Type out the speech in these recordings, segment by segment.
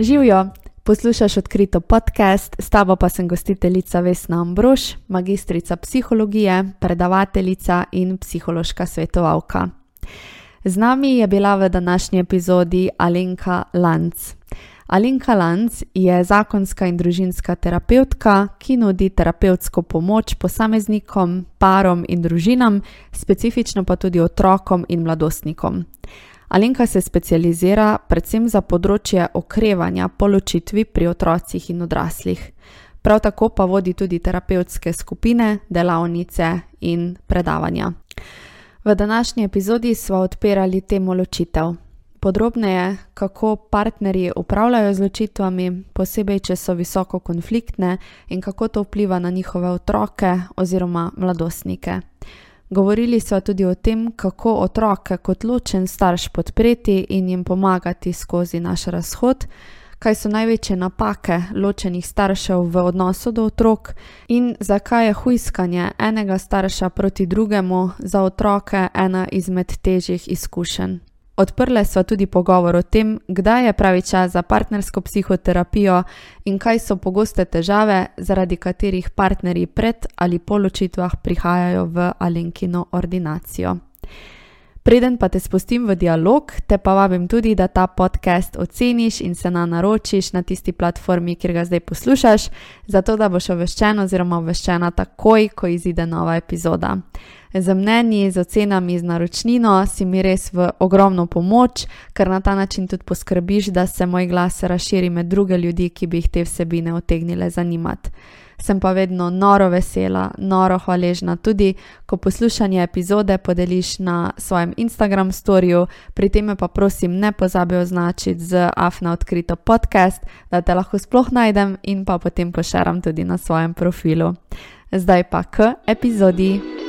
Živijo, poslušaš odkrito podcast, s tabo pa sem gostiteljica Vesna Ambrož, magistrica psihologije, predavateljica in psihološka svetovalka. Z nami je bila v današnji epizodi Alenka Lanc. Alenka Lanc je zakonska in družinska terapeutka, ki nudi terapevtsko pomoč posameznikom, parom in družinam, specifično pa tudi otrokom in mladostnikom. Alenka se specializira predvsem za področje okrevanja po ločitvi pri otrocih in odraslih. Prav tako pa vodi tudi terapevtske skupine, delavnice in predavanja. V današnji epizodi smo odpirali temo ločitev. Podrobneje, kako partnerji upravljajo z ločitvami, posebej če so visoko konfliktne, in kako to vpliva na njihove otroke oziroma mladostnike. Govorili so tudi o tem, kako otroke kot ločen starš podpreti in jim pomagati skozi naš razhod, kaj so največje napake ločenih staršev v odnosu do otrok in zakaj je huiskanje enega starša proti drugemu za otroke ena izmed težjih izkušenj. Odprle so tudi pogovor o tem, kdaj je pravi čas za partnersko psihoterapijo in kaj so pogoste težave, zaradi katerih partnerji pred ali po ločitvah prihajajo v Alenkino ordinacijo. Preden pa te spustim v dialog, te pa vabim tudi, da ta podcast oceniš in se na naročiš na tisti platformi, kjer ga zdaj poslušaš, zato da boš obveščen oziroma obveščena takoj, ko izide nova epizoda z mnenji, z ocenami, z naročnino, si mi res v ogromno pomoč, ker na ta način tudi poskrbiš, da se moj glas razširi med druge ljudi, ki bi jih te vsebine otegnile zanimati. Sem pa vedno noro vesela, noro hvaležna tudi, ko poslušanje epizode podeliš na svojem Instagram storju, pri tem pa prosim ne pozabi označiti z afna odkrito podcast, da te lahko sploh najdem in pa potem pošeram tudi na svojem profilu. Zdaj pa k epizodi.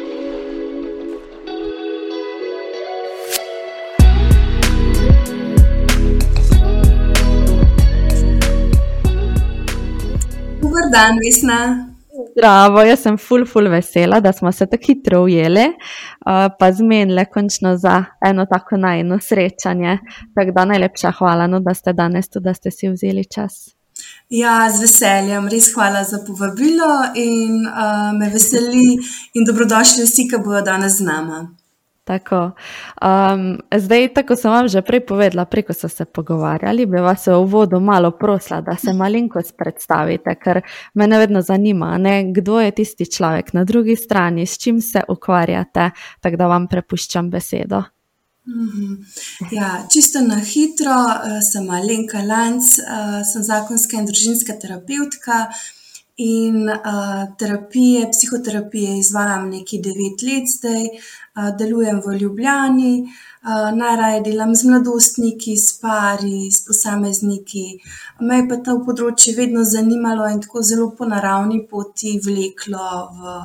Dan, Vesna. Zdravo, jaz sem ful, ful vesela, da smo se tako hitro ujeli, uh, pa zmenili končno za eno tako najno srečanje. Tako da najlepša hvala, no, da ste danes tu, da ste si vzeli čas. Ja, z veseljem, res hvala za povabilo in uh, me veseli in dobrodošli vsi, ki bodo danes z nami. Tako. Um, zdaj, tako sem vam že prej povedala, preko so se pogovarjali, bi vas v uvodu malo prosila, da se malenkost predstavite, ker me vedno zanima, ne, kdo je tisti človek na drugi strani, s čim se ukvarjate, tako da vam prepuščam besedo. Mhm. Ja, čisto na hitro, eh, sem Alenka Lanc, eh, sem zakonska in družinska terapeutka. In uh, terapije, psihoterapije izvajam nekaj devet let zdaj, uh, delujem v Ljubljani, uh, najraje delam z mladostniki, s pari, s posamezniki. Me je pa to področje vedno zanimalo in tako zelo po naravni poti vleklo v,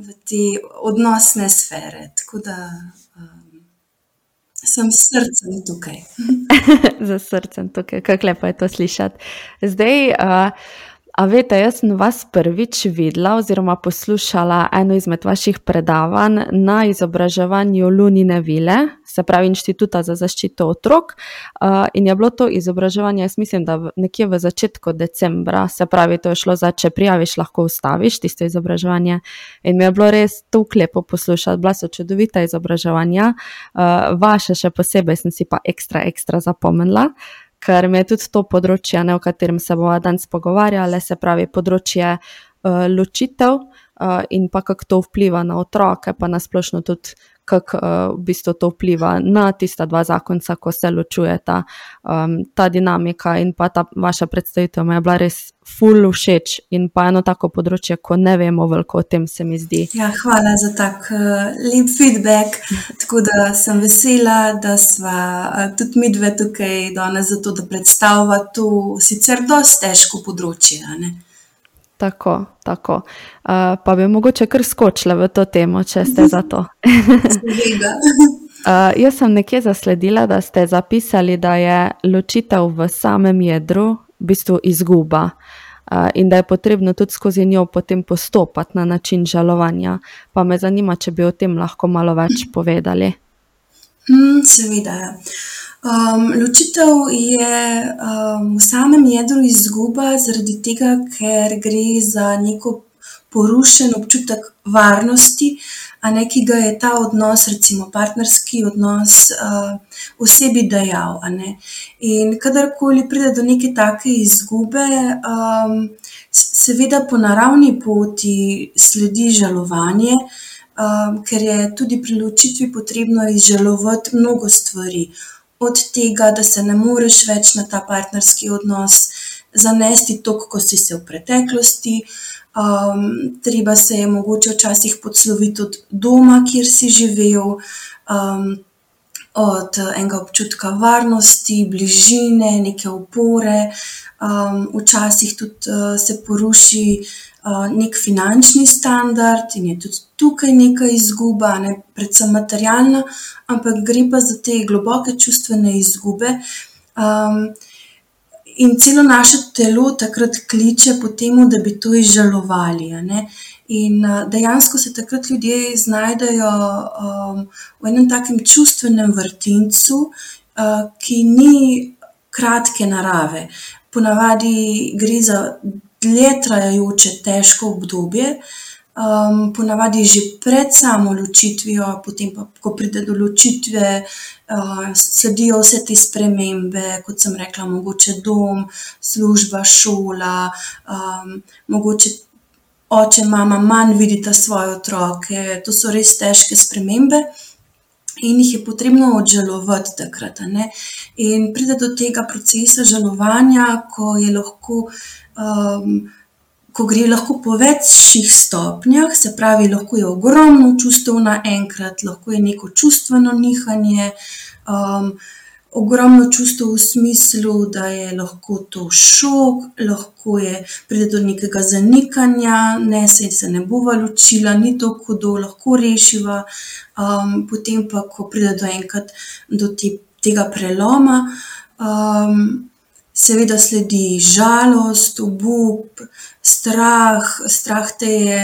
v te odnosne sfere. Tako da um, sem s srcem tukaj. Za srcem tukaj, kako lepo je to slišati. Zdaj. A veste, jaz sem vas prvič videla oziroma poslušala eno izmed vaših predavanj na izobraževanju Lunine Vile, se pravi Inštituta za zaščito otrok. In je bilo to izobraževanje, jaz mislim, da nekje v začetku decembra, se pravi, to je šlo za, če prijaviš, lahko ustaviš tisto izobraževanje. In mi je bilo res to klepo poslušati, bila so čudovita izobraževanja, vaše še posebej sem si pa ekstra, ekstra zapomnila ker mi je tudi to področje, ne, o katerem se bomo danes pogovarjali, se pravi področje uh, ločitev uh, in pa kako to vpliva na otroke, pa nasplošno tudi kako uh, v bistvu to vpliva na tista dva zakonca, ko se ločujeta. Um, ta dinamika in pa ta vaša predstavitev mi je bila res ful všeč in pa eno tako področje, ko ne vemo veliko o tem, se mi zdi. Ja, hvala za tak uh, lep feedback. Tako da sem vesela, da smo uh, tudi mi dve tukaj danes zato, da predstavljamo to sicer dosti težko področje. Tako, tako. Uh, pa bi mogoče kar skočila v to temo, če ste za to. uh, jaz sem nekje zasledila, da ste zapisali, da je ločitev v samem jedru v bistvu izguba uh, in da je potrebno tudi skozi njo potem postopati na način žalovanja. Pa me zanima, če bi o tem lahko malo več povedali. Mm, seveda. Ja. Um, ločitev je um, v samem jedru izguba, zaradi tega, ker gre za neko porušen občutek varnosti, a ne ki ga je ta odnos, recimo partnerski odnos, uh, osebi dajal. In kadarkoli pride do neke take izgube, um, seveda po naravni poti sledi žalovanje. Um, ker je tudi pri ločitvi potrebno izžalovati mnogo stvari, od tega, da se ne moreš več na ta partnerski odnos zanesti, tako kot si se v preteklosti, Um, treba se je mogoče včasih podsloviti od doma, kjer si živel, um, od enega občutka varnosti, bližine, neke opore. Um, včasih tudi uh, se poruši nek finančni standard in je tudi tukaj neka izguba, ne predvsem materialna, ampak gre pa za te globoke čustvene izgube. Um, in celo naše telo takrat kliče po tem, da bi to izžalovali. In dejansko se takrat ljudje znajdejo um, v enem takem čustvenem vrtincu, uh, ki ni kratke narave. Ponavadi gre za dlje trajajoče, težko obdobje. Um, ponavadi že pred samo ločitvijo, potem pa, ko pride do ločitve, uh, sledijo vse te spremembe, kot sem rekla, mogoče dom, služba, šola, um, mogoče oče, mama manj vidita svoje otroke. To so res težke spremembe. In jih je potrebno odžalovati takrat. In pride do tega procesa žalovanja, ko je lahko um, ko gre lahko po večjih stopnjah, se pravi, lahko je ogromno čustev naenkrat, lahko je neko čustveno nihanje, um, ogromno čustev v smislu, da je lahko to šok, lahko je pride do nekega zanikanja, ne se, se ne bova ločila, ni to hudo, lahko rešiva. Um, potem pa, ko pride do enkrat do te, tega preloma. Um, seveda sledi žalost, obup, strah, strah te je.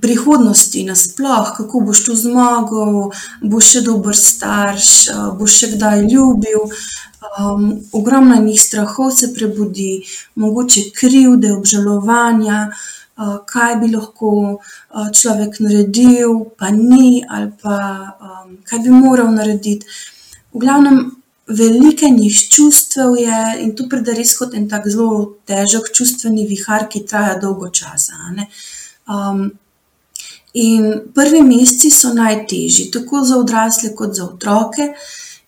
Prihodnosti nasploh, kako boš to zmagal, boš še dober starš, boš še kdaj ljubil. Um, ogromno njih strahov se prebudi, mogoče krivde, obžalovanja, uh, kaj bi lahko uh, človek naredil, pa ni, ali pa um, kaj bi moral narediti. V glavnem, veliko njih čustev je in tu pride res kot en tak zelo težek čustveni vihar, ki traja dolgo časa. Um, in prvi meseci so najtežji, tako za odrasle, kot za otroke.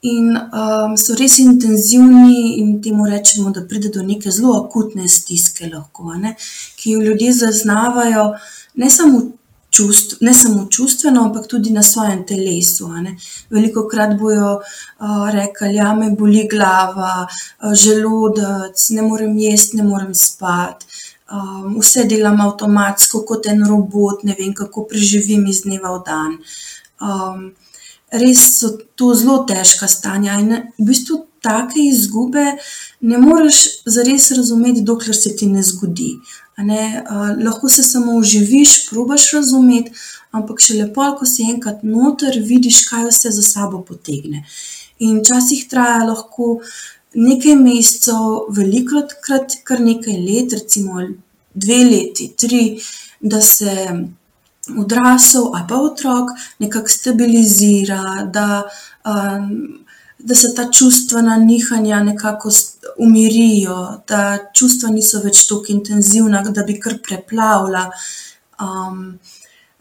In um, so res intenzivni, in temu rečemo, da pride do neke zelo akutne stiske, lahko, ne, ki jo ljudje zaznavajo, ne samo čustv, ne samo čustveno, ampak tudi na svojem telesu. Veliko krat bojo uh, rekli, da ja, me boli glava, uh, želodec, ne morem jesti, ne morem spati. Um, vse delam avtomatsko, kot en robot, ne vem, kako preživim iz dneva v dan. Um, res so to zelo težka stanja in v bistvu take izgube ne moreš zares razumeti, dokler se ti ne zgodi. Ne, uh, lahko se samo uživiš, probaš razumeti, ampak še lepo, ko si enkrat noter, vidiš, kaj vse za sabo potegne. In včasih traja lahko nekaj mesecev, veliko krat kar nekaj let, recimo dve leti, tri, da se odrasel ali pa otrok nekako stabilizira, da. Um, da se ta čustvena nihanja nekako umirijo, da čustva niso več tako intenzivna, da bi kar preplavila, um,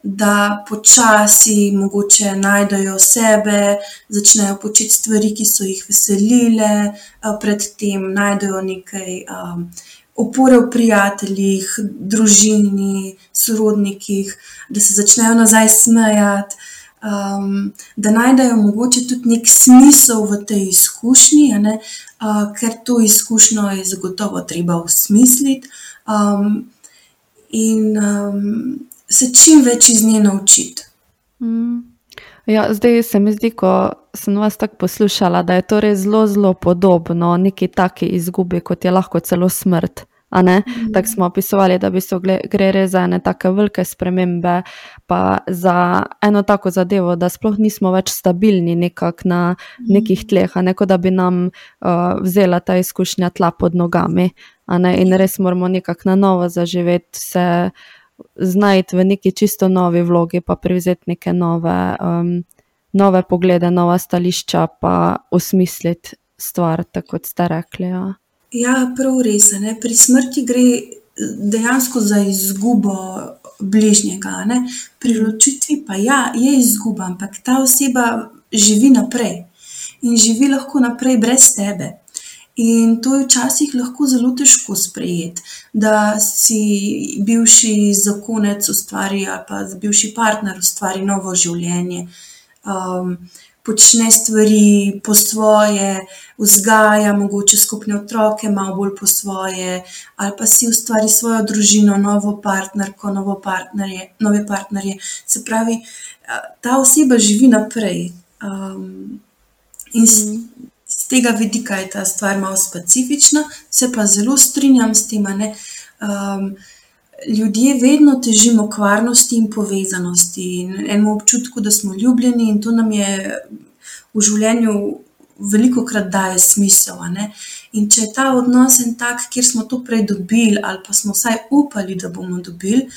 da počasi mogoče najdejo sebe, začnejo početi stvari, ki so jih veselile, predtem najdejo nekaj. Opore v prijateljih, družini, sorodnikih, da se začnejo nazaj smejati, um, da najdejo mogoče tudi nek smisel v tej izkušnji, uh, ker to izkušnjo je zagotovo treba usmisliti um, in um, se čim več iz nje naučiti. Mm. Ja, zdaj se mi zdi, ko sem vas tako poslušala, da je to res zelo, zelo podobno neki taki izgubi, kot je lahko celo smrt. Mm. Tako smo opisovali, da bi se gre res za ene tako velike spremembe, pa za eno tako zadevo, da sploh nismo več stabilni nekak na nekih tleh, ne kot da bi nam uh, vzela ta izkušnja tla pod nogami. In res moramo nekako na novo zaživeti, se znajti v neki čisto novi vlogi, pa prevzeti neke nove, um, nove poglede, nova stališča, pa osmisliti stvar, tako kot ste rekli. Ja. Ja, prav res. Ne? Pri smrti gre dejansko za izgubo bližnjega. Ne? Pri ločitvi pa ja, je izguba, ampak ta oseba živi naprej in živi lahko naprej brez tebe. In to je včasih lahko zelo težko sprejeti, da si bivši zakonec ustvari ali pa bivši partner ustvari novo življenje. Um, počne stvari po svoje, vzgaja mogoče skupne otroke, malo bolj po svoje, ali pa si ustvari svojo družino, novo partnerko, novo partnerje, nove partnerje. Se pravi, ta oseba živi naprej. Um, in tega vidika je ta stvar malo specifična, se pa zelo strinjam s tem. Um, ljudje vedno težimo k varnosti in povezanosti, in enemu občutku, da smo ljubljeni, in to nam je v življenju veliko krat daje smisel. In če je ta odnos en tak, kjer smo to prej dobili, ali pa smo vsaj upali, da bomo dobili.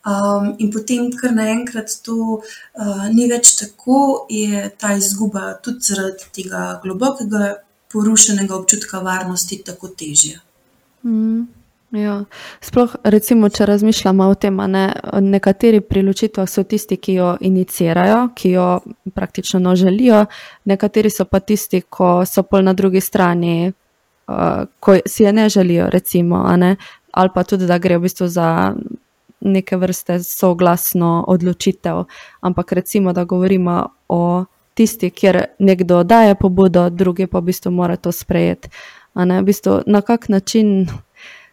Um, in potem, ker naenkrat to uh, ni več tako, je ta izguba tudi zaradi tega globokega, porušenega občutka varnosti tako težja. Mm. Ja. Sploh, recimo, če razmišljamo o tem, ne, nekateri pri ločitvah so tisti, ki jo inicirajo, ki jo praktično no želijo, nekateri so pa tisti, ki so pol na drugi strani, uh, ko si je ne želijo, recimo, ne, ali pa tudi, da gre v bistvu za neke vrste soglasno odločitev. Ampak recimo, da govorimo o tisti, kjer nekdo daje pobudo, drugi pa v bistvu mora to sprejeti. Ne, v bistvu, na kak način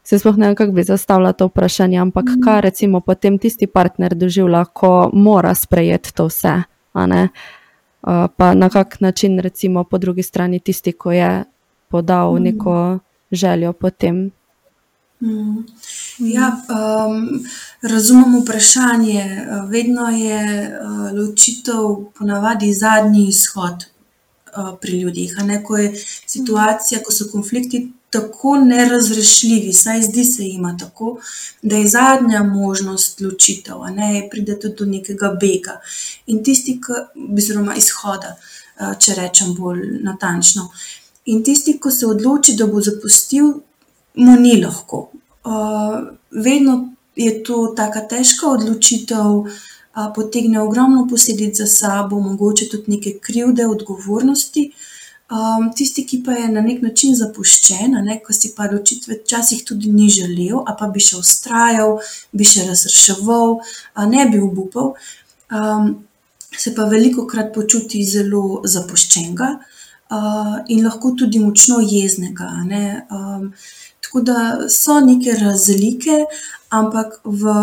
se sploh ne vem, kako bi zastavila to vprašanje, ampak mm. kaj recimo potem tisti partner doživlja, ko mora sprejeti to vse. Pa na kak način, recimo, po drugi strani, tisti, ki je podal mm. neko željo potem. Mm. Ja, um, razumem vprašanje. Vedno je uh, ločitev ponavadi zadnji izhod uh, pri ljudeh. Ko je situacija, ko so konflikti tako nerazrešljivi, saj zdi se jim tako, da je zadnja možnost ločitev, ne pride tudi do nekega bega in tisti, oziroma izhoda, če rečem bolj natančno. In tisti, ki se odloči, da bo zapustil, mu ni lahko. Vedno je to tako težka odločitev. Potegne ogromno posledic za sabo, mogoče tudi neke krivde, odgovornosti, uh, Um, tisti, ki pa je na nek način zapuščen, ne, ko si pa odločitve včasih tudi ni želel, a pa bi še ustrajal, bi še razreševal, ne bi obupal, um, se pa veliko krat počuti zelo zapuščenega uh, in lahko tudi močno jeznega. Um, tako da so neke razlike, ampak v,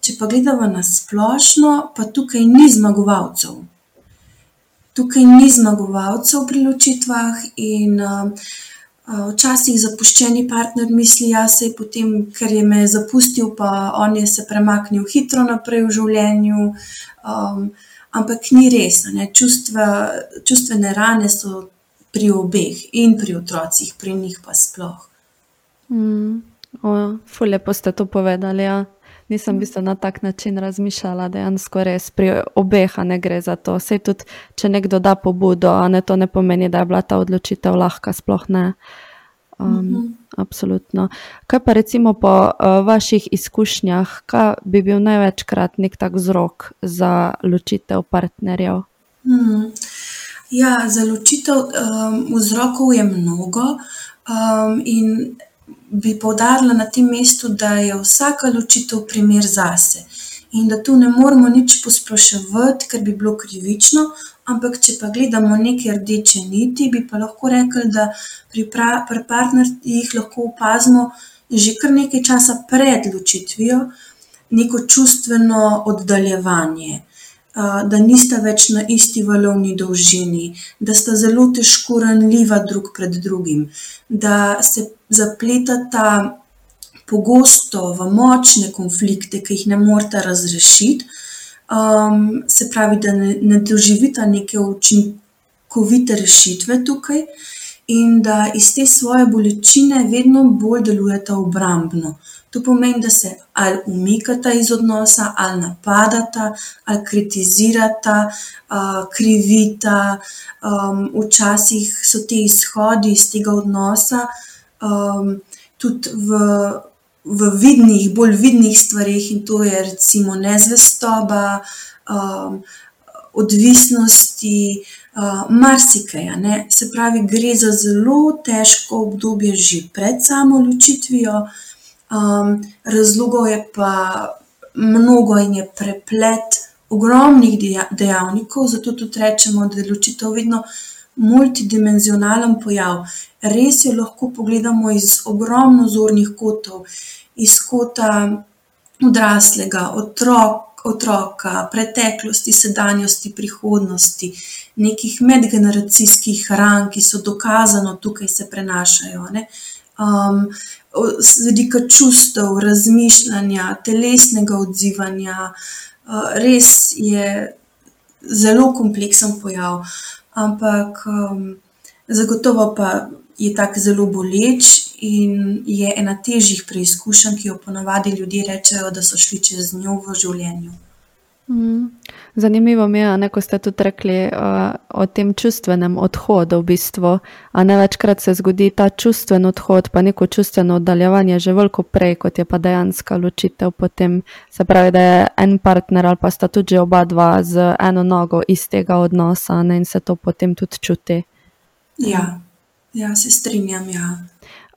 če pa gledamo na splošno, pa tukaj ni zmagovalcev tukaj ni zmagovalcev pri ločitvah, in uh, včasih zapuščeni partner misli, da ja, se je potem, ker je me zapustil, pa on je se premaknil hitro naprej v življenju. Um, ampak ni res. Čustva, čustvene rane so pri obeh in pri otrocih, pri njih pa sploh. Mm. Fulje pa ste to povedali. Ja nisem bistvo na tak način razmišljala, je res pri obeh, ne gre za to. Sej tudi, če nekdo da pobudo, a ne to ne pomeni, da je bila ta odločitev lahka, sploh ne. Um, mm -hmm. Absolutno. Kaj pa recimo po uh, vaših izkušnjah, kaj bi bil največkrat nek tak vzrok za ločitev partnerjev? Mm. Ja, za ločitev um, vzrokov je mnogo. Um, in bi povdarila na tem mestu, da je vsaka ločitev primer zase in da tu ne moramo nič posploševati, ker bi bilo krivično. Ampak, če pa gledamo neke rdeče niti, bi pa lahko rekli, da pri, pri partnerjih lahko opazimo že kar nekaj časa pred ločitvijo neko čustveno oddaljevanje da nista več na isti valovni dolžini, da sta zelo težko ranljiva drug pred drugim, da se zapletata pogosto v močne konflikte, ki jih ne morete razrešiti. Um, se pravi, da ne, ne doživite neke učinkovite rešitve tukaj, in da iz te svoje bolečine vedno bolj delujete obrambno. To pomeni, da se ali umikata iz odnosa, ali napadata, ali kritizirata, uh, krivita. Um, včasih so ti izhodi iz tega odnosa um, tudi v, v vidnih, bolj vidnih stvarih, in to je recimo nezvestoba, um, odvisnosti, uh, marsikaj. Se pravi, gre za zelo težko obdobje že pred samo ločitvijo. Um, razlogov je pa mnogo in je preplet ogromnih dejavnikov, zato tudi rečemo, da je ločitev vedno multidimenzionalen pojav. Res jo lahko pogledamo iz ogromno zornih kotov, iz kota odraslega, otrok, otroka, preteklosti, sedanjosti, prihodnosti, nekih medgeneracijskih ran, ki so dokazano tukaj se prenašajo. Um, z vidika čustev, razmišljanja, telesnega odzivanja, uh, res je zelo kompleksen pojav, ampak um, zagotovo pa je tako zelo boleč in je ena težjih preizkušenj, ki jo ponavadi ljudje rečejo, da so šli čez njo v življenju. Mm. Zanimivo mi je, ko ste tudi rekli uh, o tem čustvenem odhodu. V bistvu. Ne večkrat se zgodi ta čustven odhod, pa neko čustveno oddaljevanje, že veliko prej, kot je pa dejansko ločitev. Potem se pravi, da je en partner ali pa sta tudi oba dva z eno nogo iz tega odnosa ne, in se to potem tudi čuti. Ja, ja se strinjam. Ja.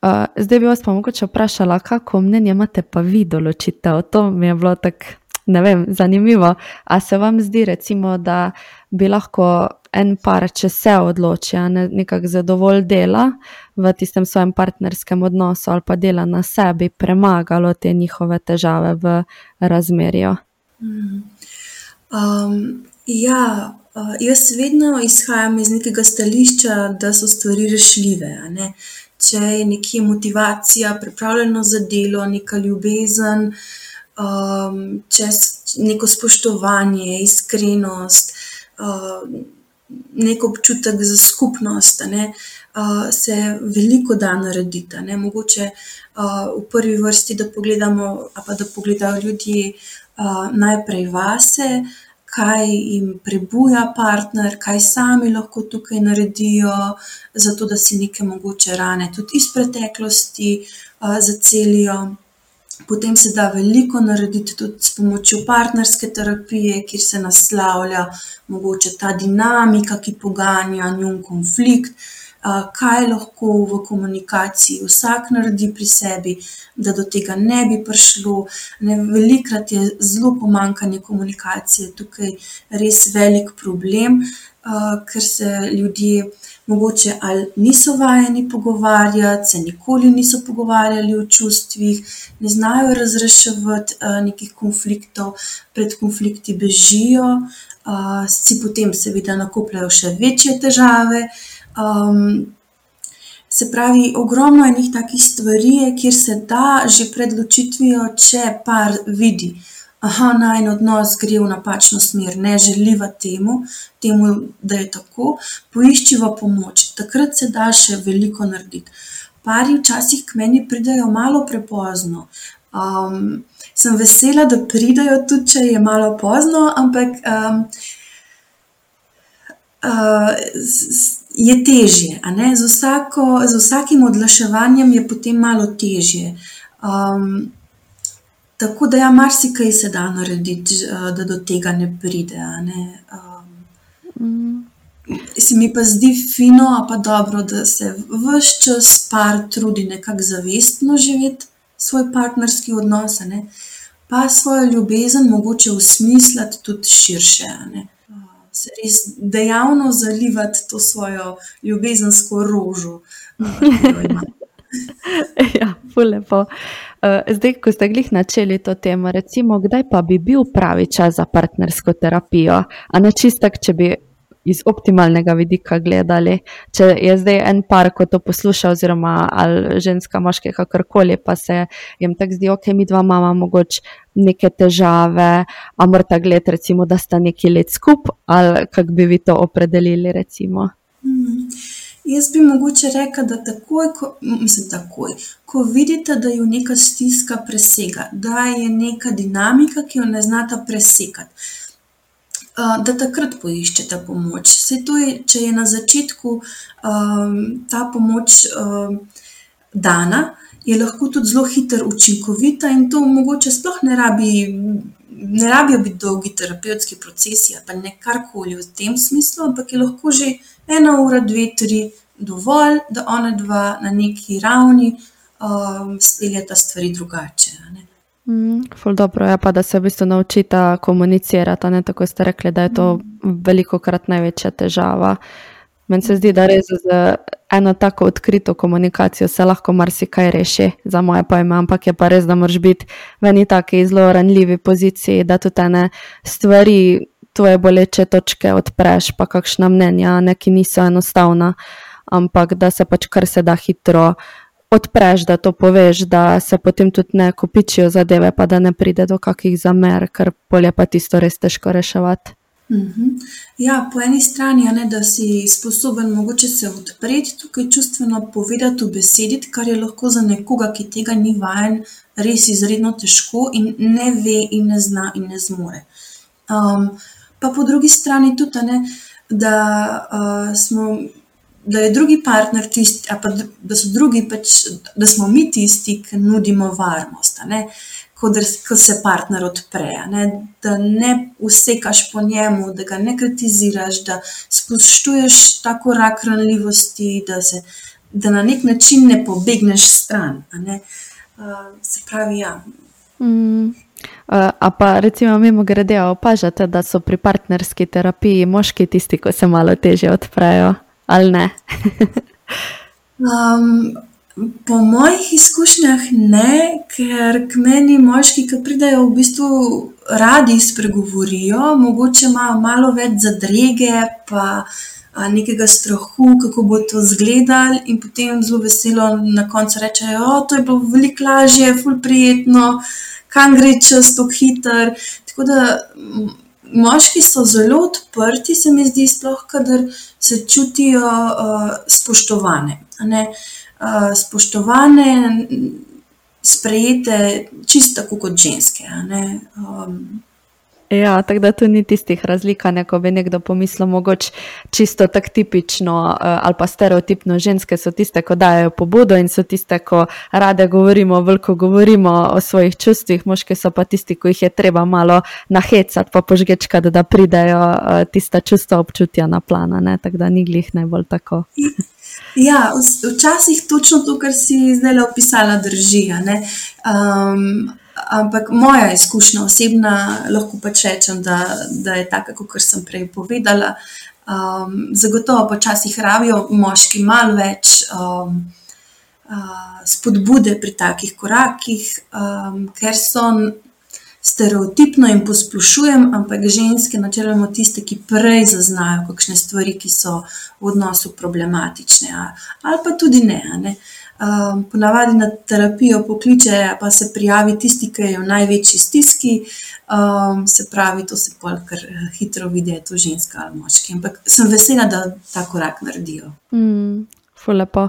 Uh, zdaj bi vas pa mogoče vprašala, kako mnenje imate pa vi določitev? To mi je bilo tako, ne vem, zanimivo. A se vam zdi, recimo, da bi lahko en par, če se odloči, ne, nekako zadovolj dela v tistem svojem partnerskem odnosu ali pa dela na sebi, premagalo te njihove težave v razmerju? Mm. Um, ja, uh, jaz vedno izhajam iz nekega stališča, da so stvari rešljive če je nekje motivacija, pripravljeno za delo, neka ljubezen, um, čez neko spoštovanje, iskrenost, uh, neko občutek za skupnost, ne, uh, se veliko da narediti. Ne. Mogoče uh, v prvi vrsti, da pogledamo, pa da pogledajo ljudje uh, najprej vase kaj jim prebuja partner, kaj sami lahko tukaj naredijo, zato da si neke mogoče rane tudi iz preteklosti uh, zacelijo. Potem se da veliko narediti tudi s pomočjo partnerske terapije, kjer se naslavlja mogoče ta dinamika, ki poganja njun konflikt, uh, kaj lahko v komunikaciji vsak naredi pri sebi, da do tega ne bi prišlo. Velikrat je zelo pomankanje komunikacije tukaj res velik problem, ker se ljudje. Mogoče ali niso vajeni pogovarjati, se nikoli niso pogovarjali o čustvih, ne znajo razreševati nekih konfliktov, pred konflikti bežijo, uh, si potem, seveda, nakopljajo še večje težave, uh, se pravi, ogromno je njih takih stvari, kjer se da že pred ločitvijo, če par vidi, da naj odnos gre v napačno smer, ne želiva temu, temu, da je tako, poiščiva pomoč. Takrat se da še veliko narediti. Pari včasih k meni pridajo malo prepozno. Um, sem vesela, da pridajo tudi, če je malo pozno, ampak um, uh, je težje. Z, vsako, z vsakim odlaševanjem je potem malo težje. Um, tako da, ja, marsikaj se da narediti, da do tega ne pride. Ne? Um. Se mi pa zdi fino, pa dobro, da se vse čas par trudi nekako zavestno živeti svoj partnerski odnos, pa svojo ljubezen mogoče usmisliti tudi širše. Ne? Se res dejavno zalivati to svojo ljubezensko rožo. ja, lepo. Eh, zdaj, ko ste glih načeli to temo, recimo, kdaj pa bi bil pravi čas za partnersko terapijo? A ne čistak, če bi iz optimalnega vidika gledali. Če je zdaj en par, ko to posluša, oziroma ženska, moški, kakorkoli, pa se jim tako zdi, ok, mi dva imamo mogoče neke težave, a morate gledati, recimo, da sta neki let skupaj, ali kako bi vi to opredelili, recimo. Mm. Jaz bi mogoče rekel, da takoj, ko, mislim, takoj, ko vidite, da jo neka stiska presega, da je neka dinamika, ki jo ne znata presekati, da takrat poiščete pomoč. Se to je, če je na začetku um, ta pomoč um, dana, je lahko tudi zelo hiter, učinkovita in to mogoče sploh ne rabi. Ne rabijo biti dolgi terapevtski procesi, ne karkoli v tem smislu, ampak je lahko že ena ura, dve, tri, dovolj, da ona dva na neki ravni um, speljata stvari drugače. Mm, dobro je pa, da se v bistvu naučita komunicirati. Ne? Tako ste rekli, da je to veliko krat največja težava. Meni se zdi, da res z eno tako odkrito komunikacijo se lahko marsikaj reši, za moje pojme, ampak je pa res, da moraš biti v eni taki zelo ranljivi poziciji, da tudi ene stvari tvoje boleče točke odpreš, pa kakšna mnenja, neki niso enostavna, ampak da se pač kar se da hitro odpreš, da to poveš, da se potem tudi ne kopičijo zadeve, pa da ne pride do kakih zamer, ker polje pa tisto res težko reševati. Mhm. Ja, po eni strani je, da si sposoben mogoče se odpreti, tukaj čustveno povedati, besediti, kar je lahko za nekoga, ki tega ni vajen, res izredno težko in ne ve, in ne zna, in ne zmore. Um, pa po drugi strani tudi, ne, da, uh, smo, da je drugi partner tisti, pa, da, drugi pač, da smo mi tisti, ki nudimo varnost. Ko, ko se partner odpre, ne, da ne usekaš po njemu, da ga ne kritiziraš, da spoštuješ tako rak ranljivosti, da, se, da na nek način ne pobegneš stran. Ne. Uh, se pravi, ja. Mm. Uh, a pa recimo, mimo grede, opažate, da so pri partnerski terapiji moški tisti, ki se malo teže odprejo, ali ne? um, po mojih izkušnjah ne, ker k meni moški, ki pridejo, v bistvu radi spregovorijo, mogoče imajo malo več zadrege, pa nekega strahu, kako bo to izgledalo, in potem zelo veselo na koncu rečejo, da je bilo veliko lažje, fulj prijetno kam gre čas, tako hiter. Tako da moški so zelo odprti, se mi zdi, sploh, kadar se čutijo uh, spoštovane. Uh, spoštovane, sprejete, čisto tako kot ženske. Um, Ja, tako da tu ni tistih razlik, ko bi nekdo pomislil, mogoče čisto tako tipično eh, ali pa stereotipno. Ženske so tiste, ko dajo pobudo in so tiste, ko rade govorimo, veliko govorimo o svojih čustvih, moški so pa tisti, ki jih je treba malo nahecati, pa požgečkati, da pridejo eh, tista čustva občutja na plana. Tako da ni glih najbolj tako. Ja, včasih točno to, kar si zdaj opisala, drži. Ampak moja izkušnja osebna, lahko pač rečem, da, da je taka, kot sem prej povedala. Um, zagotovo počasih rabijo moški malo več um, uh, spodbude pri takih korakih, um, ker so stereotipno in posplošujem, ampak ženske načeloma tiste, ki prej zaznajo kakšne stvari, ki so v odnosu problematične, ali pa tudi ne. ne. Uh, ponavadi na terapijo pokliče, pa se prijavi tisti, ki je v največji stiski, um, se pravi, to se pa kar eh, hitro vidi, je to ženska ali moški. Ampak sem vesela, da ta korak naredijo. Mm. Lepo.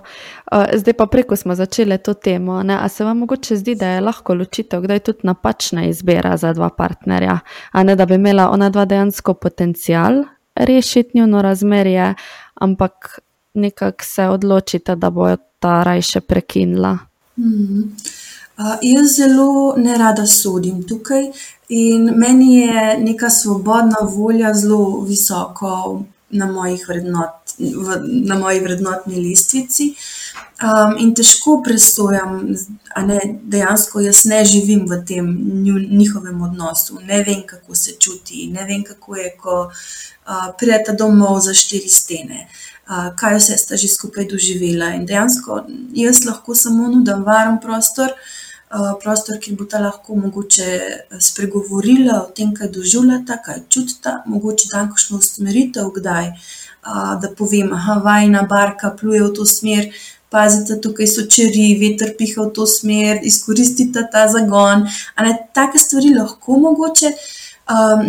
Uh, zdaj pa preko smo začeli to temo. Ne? A se vam mogoče zdi, da je lahko ločitev, da je tudi napačna izbira za dva partnerja, a ne da bi imela ona dva dejansko potencial rešiti njuno razmerje, ampak nekako se odločite, da bojo ta rajše prekinila. Mm. Uh, jaz zelo ne rada sodim tukaj, in meni je neka svobodna volja zelo visoko na, vrednot, v, na moji vrednotni listvici. Um, in težko presojam, da dejansko jaz ne živim v tem njihovem odnosu, ne vem, kako se čuti, ne vem, kako je, ko uh, pridete domov za štiri stene. Uh, kaj vse sta že skupaj doživela. In dejansko jaz lahko samo nudim varen prostor, prostor, kjer bo ta lahko mogoče spregovorila o tem, kaj doživljata, kaj čutita, mogoče dan kakšno usmeritev, kdaj, da povem, aha, vajna barka pluje v to smer, pazite, tukaj so čeri, veter piha v to smer, izkoristite ta zagon. Take stvari lahko mogoče, um,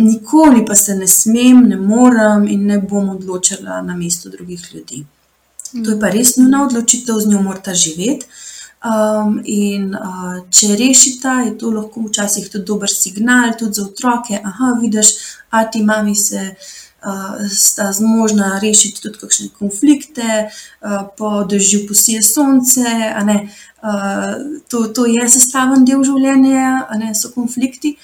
nikoli pa se ne smem, ne morem in ne bom odločala na mesto drugih ljudi. To je pa res nujna odločitev, z njo morata živeti. Um, in uh, če rešita, je to lahko včasih tudi dober signal, tudi za otroke. Aha, vidiš, a ti mami se uh, sta zmožna rešiti tudi kakšne konflikte, uh, po dežju posije sonce. Uh, to, to je sestaven del življenja, ne, so konflikti.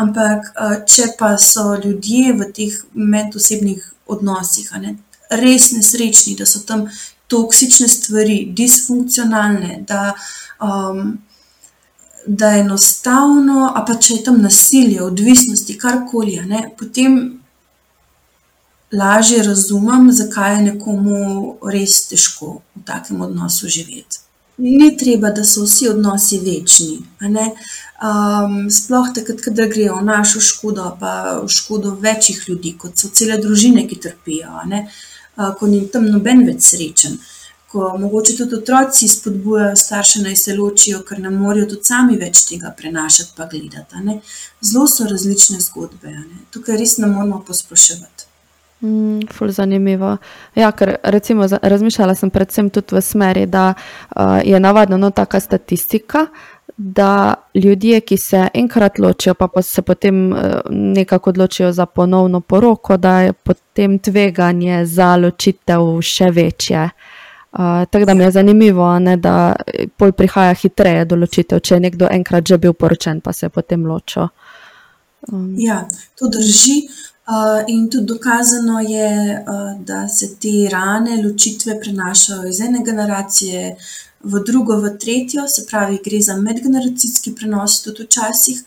Ampak, uh, če pa so ljudje v teh medosebnih odnosih ne, res nesrečni, da so tam toksične stvari, disfunkcionalne, da. Um, Da je enostavno, a pa če je tam nasilje, odvisnosti, karkoli, potem lažje razumem, zakaj je nekomu res težko v takem odnosu živeti. Ni treba, da so vsi odnosi večni. Um, sploh takrat, ko grejo v našo škodo, pa v škodo večjih ljudi, kot so cele družine, ki trpijo, uh, ko ni tam noben več srečen. Ko mogoče tudi otroci spodbujajo starše naj se ločijo, ker ne morejo tudi sami več tega prenašati, pa gledati. Zelo so različne zgodbe. Tukaj res ne moramo posploševati. Mm, ful zanimivo. Ja, ker recimo razmišljala sem predvsem tudi v smeri, da uh, je navadno no, taka statistika, da ljudje, ki se enkrat ločijo, pa, pa se potem uh, nekako odločijo za ponovno poroko, da je potem tveganje za ločitev še večje. Uh, tako da mi je zanimivo, ne, da pol prihaja hitreje do ločitev, če je nekdo enkrat že bil poročen, pa se je potem ločil. Um. Ja, to drži. Uh, in tudi dokazano je, uh, da se te rane, ločitve prenašajo iz ene generacije v drugo, v tretjo, se pravi, gre za medgeneracijski prenos, tudi včasih,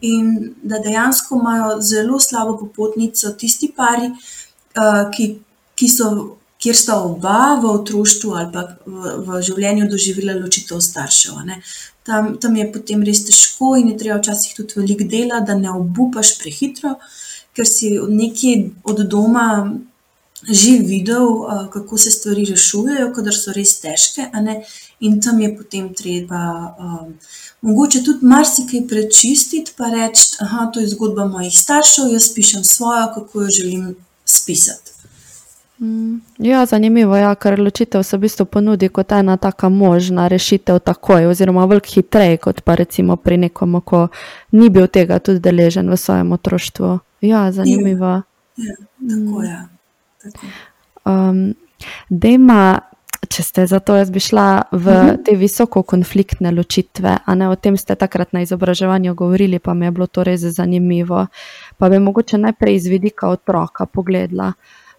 in da dejansko imajo zelo slabo popotnico tisti pari, uh, ki, ki so, kjer sta oba v otroštvu ali pa v, v življenju doživela ločitev staršev. Tam, tam je potem res težko in je treba včasih tudi veliko dela, da ne obupaš prehitro ker si nekje od doma že videl, kako se stvari rešujejo, kadar so res težke, in tam je potem treba um, mogoče tudi marsikaj prečistiti, pa reči, da to je zgodba mojih staršev, jaz pišem svojo, kako jo želim spisati. Mm, ja, zanimivo je, ja, ker ločitev se v bistvu ponudi kot ena taka možna rešitev takoj, oziroma veliko hitreje, kot pa recimo pri nekom, ko ni bil tega tudi deležen v svojem otroštvu. Ja, zanimivo. Ja, tako je. Um, Dejma, če ste za to, jaz bi šla v mhm. te visoko konfliktne ločitve. O tem ste takrat na izobraževanju govorili, pa mi je bilo to res zanimivo. Pa bi mogoče najprej iz vidika otroka pogledala.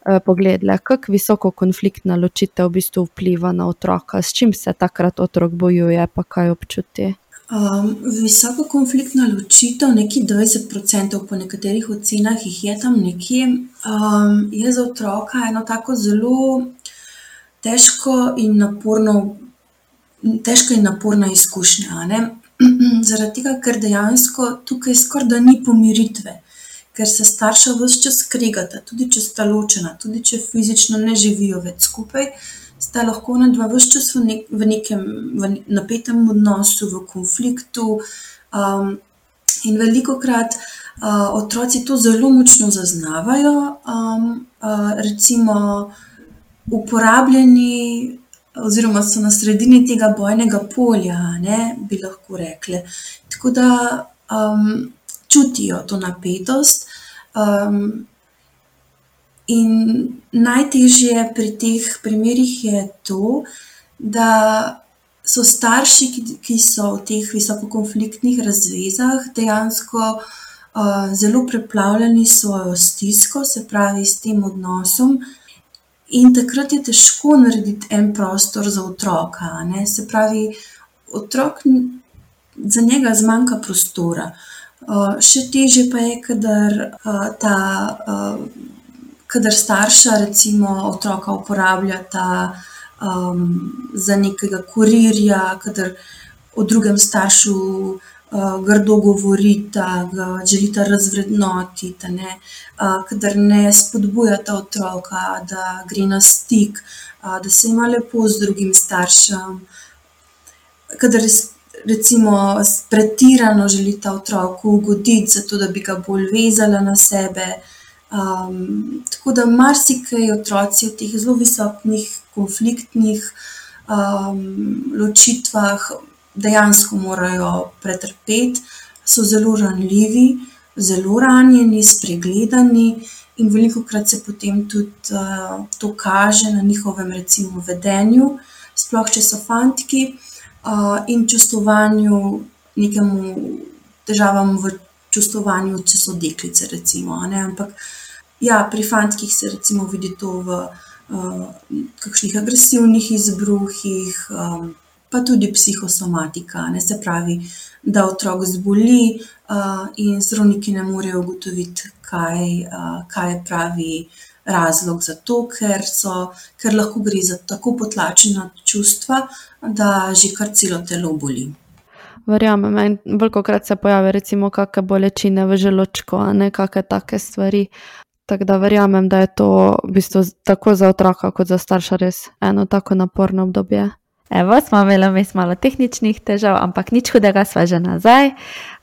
Eh, pogledala, kako visoko konfliktna ločitev v bistvu vpliva na otroka, s čim se takrat otrok bojuje, pa kaj občuti. Um, visoko konfliktna ločitev, nekje 20%, po nekaterih ocenah jih je tam nekje, um, je za otroka eno tako zelo težko in naporno, težko in naporna izkušnja. Zaradi tega, ker dejansko tukaj skoraj da ni pomiritve, ker se starša vse čas skregata, tudi če sta ločena, tudi če fizično ne živijo več skupaj sta lahko na dva vse čas v, nek, v nekem v napetem odnosu, v konfliktu. Um, in veliko krat uh, otroci to zelo močno zaznavajo, um, uh, recimo, uporabljeni. Oziroma, so na sredini tega bojnega polja, ne, bi lahko rekli. Tako da um, čutijo to napetost, um, In najtežje pri teh primerih je to, da so starši, ki, ki so v teh visokokonfliktnih razvezah, dejansko uh, zelo preplavljeni s svojo stisko, se pravi, s tem odnosom. In takrat je težko narediti en prostor za otroka. Ne? Se pravi, otrok, za njega zmanjka prostora. Uh, še teže pa je, kadar uh, ta. Uh, kadar starša, recimo, otroka uporabljata um, za nekega kurirja, kadar o drugem staršu uh, grdo govorita, ga želita razvrednotiti, ne, uh, kadar ne spodbujata otroka, da gre na stik, uh, da se ima lepo z drugim staršem. Kadar recimo pretirano želita otroku ugoditi, zato da bi ga bolj vezala na sebe. Um, tako da marsikaj otroci v teh zelo visokih konfliktnih um, ločitvah dejansko morajo pretrpeti, so zelo ranljivi, zelo ranjeni, spregledani, in veliko krat se potem tudi uh, to kaže na njihovem, recimo, vedenju, sploh če so fantiki, uh, in čustovanju, nekemu težavam v čustovanju, če so deklice. Recimo, Ampak ja, pri fantkih se recimo vidi to v. Uh, kakšnih agresivnih izbruhih, um, pa tudi psihosomatika, ne se pravi, da otrok zboli uh, in zdravniki ne morejo ugotoviti, kaj, uh, kaj je pravi razlog za to, ker, so, ker lahko gre za tako potlačena čustva, da že kar celo telo boli. Verjamem, veliko krat se pojavi, recimo, kakšne bolečine v želočku, ne kakšne take stvari. Tako da verjamem, da je to v bistvu tako za otroka, kot za starša res eno tako naporno obdobje. Evo, smo imeli vmes malo tehničnih težav, ampak nič hudega, sva že nazaj.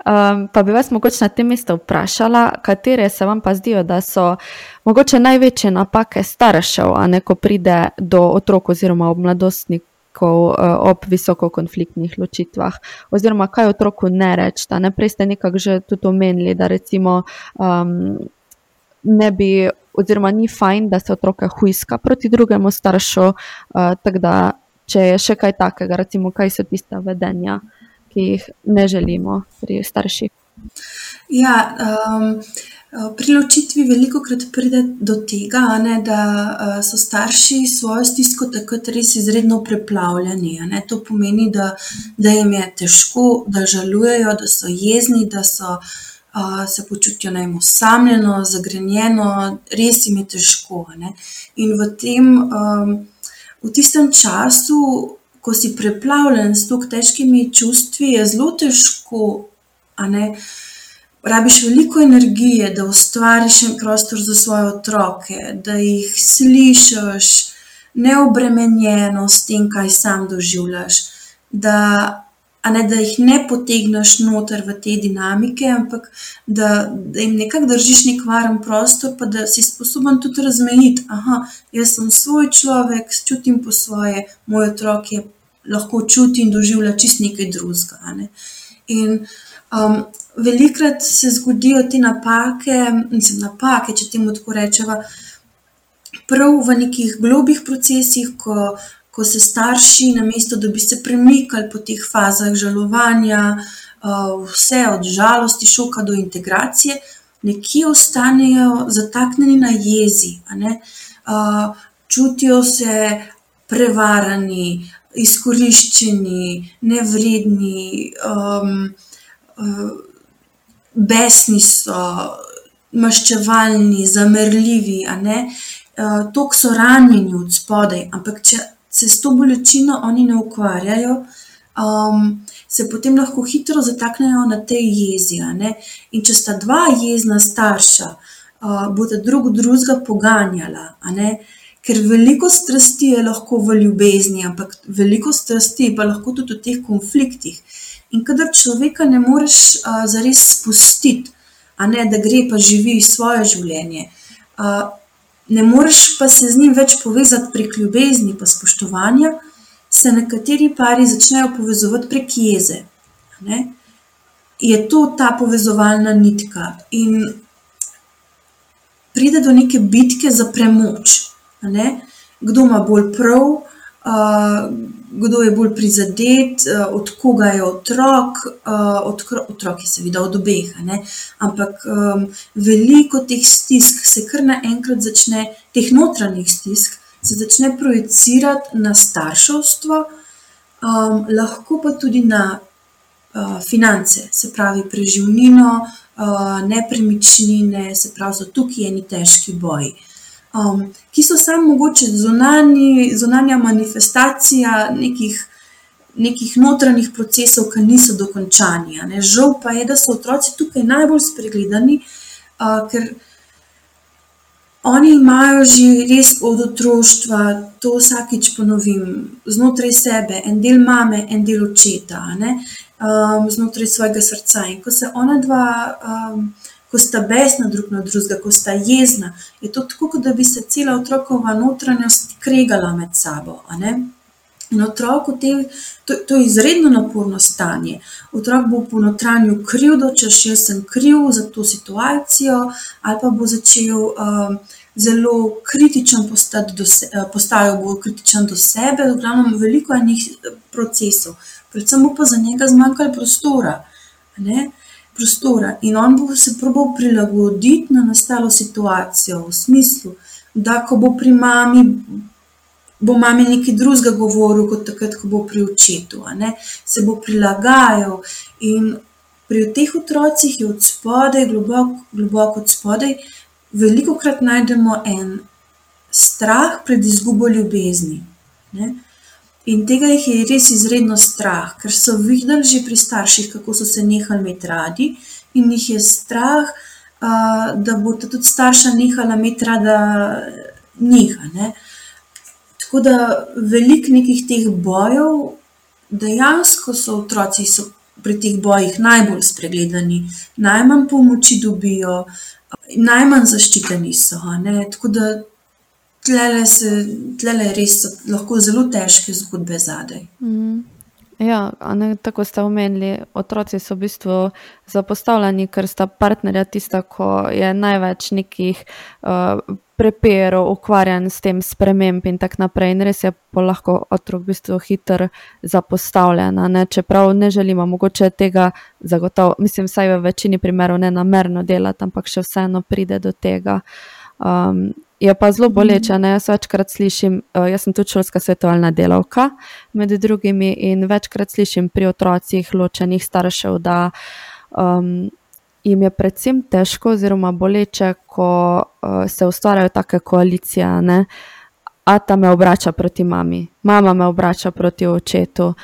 Um, pa bi vas mogoče na tem mestu vprašala, katere se vam pa zdijo, da so mogoče največje napake staršev, a ne ko pride do otrok oziroma ob mladostnikov uh, ob visokokonfliktnih ločitvah, oziroma kaj otroku ne reči. Prej ste nekako že tudi omenili, da recimo um, ne bi, oziroma ni fajn, da se otroka huiska proti drugemu staršu. Uh, če je še kaj takega, recimo, kaj so tiste vedenja, ki jih ne želimo pri starših. Ja, um, pri ločitvi veliko krat pride do tega, ne, da uh, so starši svojo stisko takrat res izredno preplavljeni. Ne. To pomeni, da, da jim je težko, da žalujejo, da so jezni, da so, se počutijo najemosamljeno, zagrenjeno, res jim je težko. Ne. In v tem. Um, v tistem času, ko si preplavljen s tako težkimi čustvi, je zelo težko. Rabiš veliko energije, da ustvariš en prostor za svoje otroke, da jih slišiš, neobremenjeno s tem, kaj sam doživljaš. Da ne, da jih ne potegneš noter v te dinamike, ampak da, da jim nekako držiš nek varen prostor, pa da si sposoben tudi razmejiti. Aha, jaz sem svoj človek, čutim po svoje, moj otrok je lahko čuti in doživlja čist nekaj drugega. Ne. In um, velikrat se zgodijo te napake, mislim, napake, če temu tako rečemo. Prav v nekih globih procesih, ko ko se starši, namesto da bi se premikali po teh fazah žalovanja, uh, vse od žalosti, šoka do integracije, nekje ostanejo zataknjeni na jezi. Uh, čutijo se prevarani, izkoriščeni, nevredni, um, besni so, maščevalni, zamrljivi. Uh, Tok so ranjeni od spodaj, ampak če se s to bolečino oni ne ukvarjajo, um, se potem lahko hitro zataknejo na tej jezi. In če sta dva jezna starša, uh, bodo drug drugega poganjala. Ker veliko strasti je lahko v ljubezni, ampak veliko strasti pa lahko tudi v teh konfliktih. In kadar človeka ne moreš uh, zares spustiti, ne, da gre pa živi svoje življenje, uh, ne moreš pa se z njim več povezati prek ljubezni in spoštovanja, se nekateri pari začnejo povezovati prek jeze. Ne? Je to ta povezovalna nitka in pride do neke bitke za premoč. Kdo ima bolj prav, kdo je bolj prizadet, uh, od koga je otrok, uh, od, otrok je seveda od obeh. Ampak um, veliko teh stisk se kar naenkrat začne, teh notranjih stisk, se začne projicirati na starševstvo, um, lahko pa tudi na uh, finance, se pravi preživnino, uh, nepremičnine, se pravi, so tukaj eni težki boji ki so samo mogoče zunani, zunanja manifestacija nekih nekih notranjih procesov, ki niso dokončani. Žal pa je, da so otroci tukaj najbolj spregledani, uh, ker oni imajo že res od otroštva, to vsakič ponovim, znotraj sebe, en del mame, en del očeta, um, znotraj svojega srca. In ko se ona dva. Um, ko sta besna drug na drugega, ko sta jezna, je to tako, kot da bi se cela otrokova notranjost kregala med sabo. In otrok v tem, to, to je izredno naporno stanje. Otrok bo po notranju krivdo, če še jaz sem kriv za to situacijo, ali pa bo začel um, zelo kritičen postati, do se, uh, postajal bo kritičen do sebe, v glavnem veliko enih procesov. Predvsem bo pa za njega zmanjkalo prostora. Ne? Prostora in on bo se probal prilagoditi na nastalo situacijo, v smislu, da ko bo pri mami, bo mami nekaj drugega govoril, kot takrat, ko bo pri očetu, se bo prilagajal. In pri teh otrocih je od spodaj, globoko, globoko od spodaj, veliko krat najdemo en strah pred izgubo ljubezni. Ne? In tega jih je res izredno strah, ker so videli že pri starših, kako so se nehali imeti radi, in jih je strah, uh, da bo tudi starša nehala imeti rada njih. Ne? Tako da veliko nekih teh bojev, dejansko so otroci so pri teh bojih najbolj spregledani, najmanj pomoči dobijo, najmanj zaščiteni so. Ne? Tako da tlele, se, tlele res so lahko zelo težke zgodbe zadaj. Mm. Ja, ne, tako ste omenili, otroci so v bistvu zapostavljeni, ker sta partnerja tista, ko je največ nekih uh, prepirov, ukvarjen s tem sprememb in tako naprej. In res je lahko otrok v bistvu hiter zapostavljen. Ne? Čeprav ne želimo mogoče tega zagotovo, mislim, vsaj v večini primerov ne namerno delati, ampak še vseeno pride do tega. Um, Je pa zelo boleče. Ne? Jaz večkrat slišim, uh, jaz sem tudi šolska svetovalna delavka, med drugimi, in večkrat slišim pri otrocih ločenih staršev, da um, jim je predvsem težko, oziroma boleče, ko uh, se ustvarjajo take koalicije. Ne? Ata me obrača proti mami, mama me obrača proti očetu.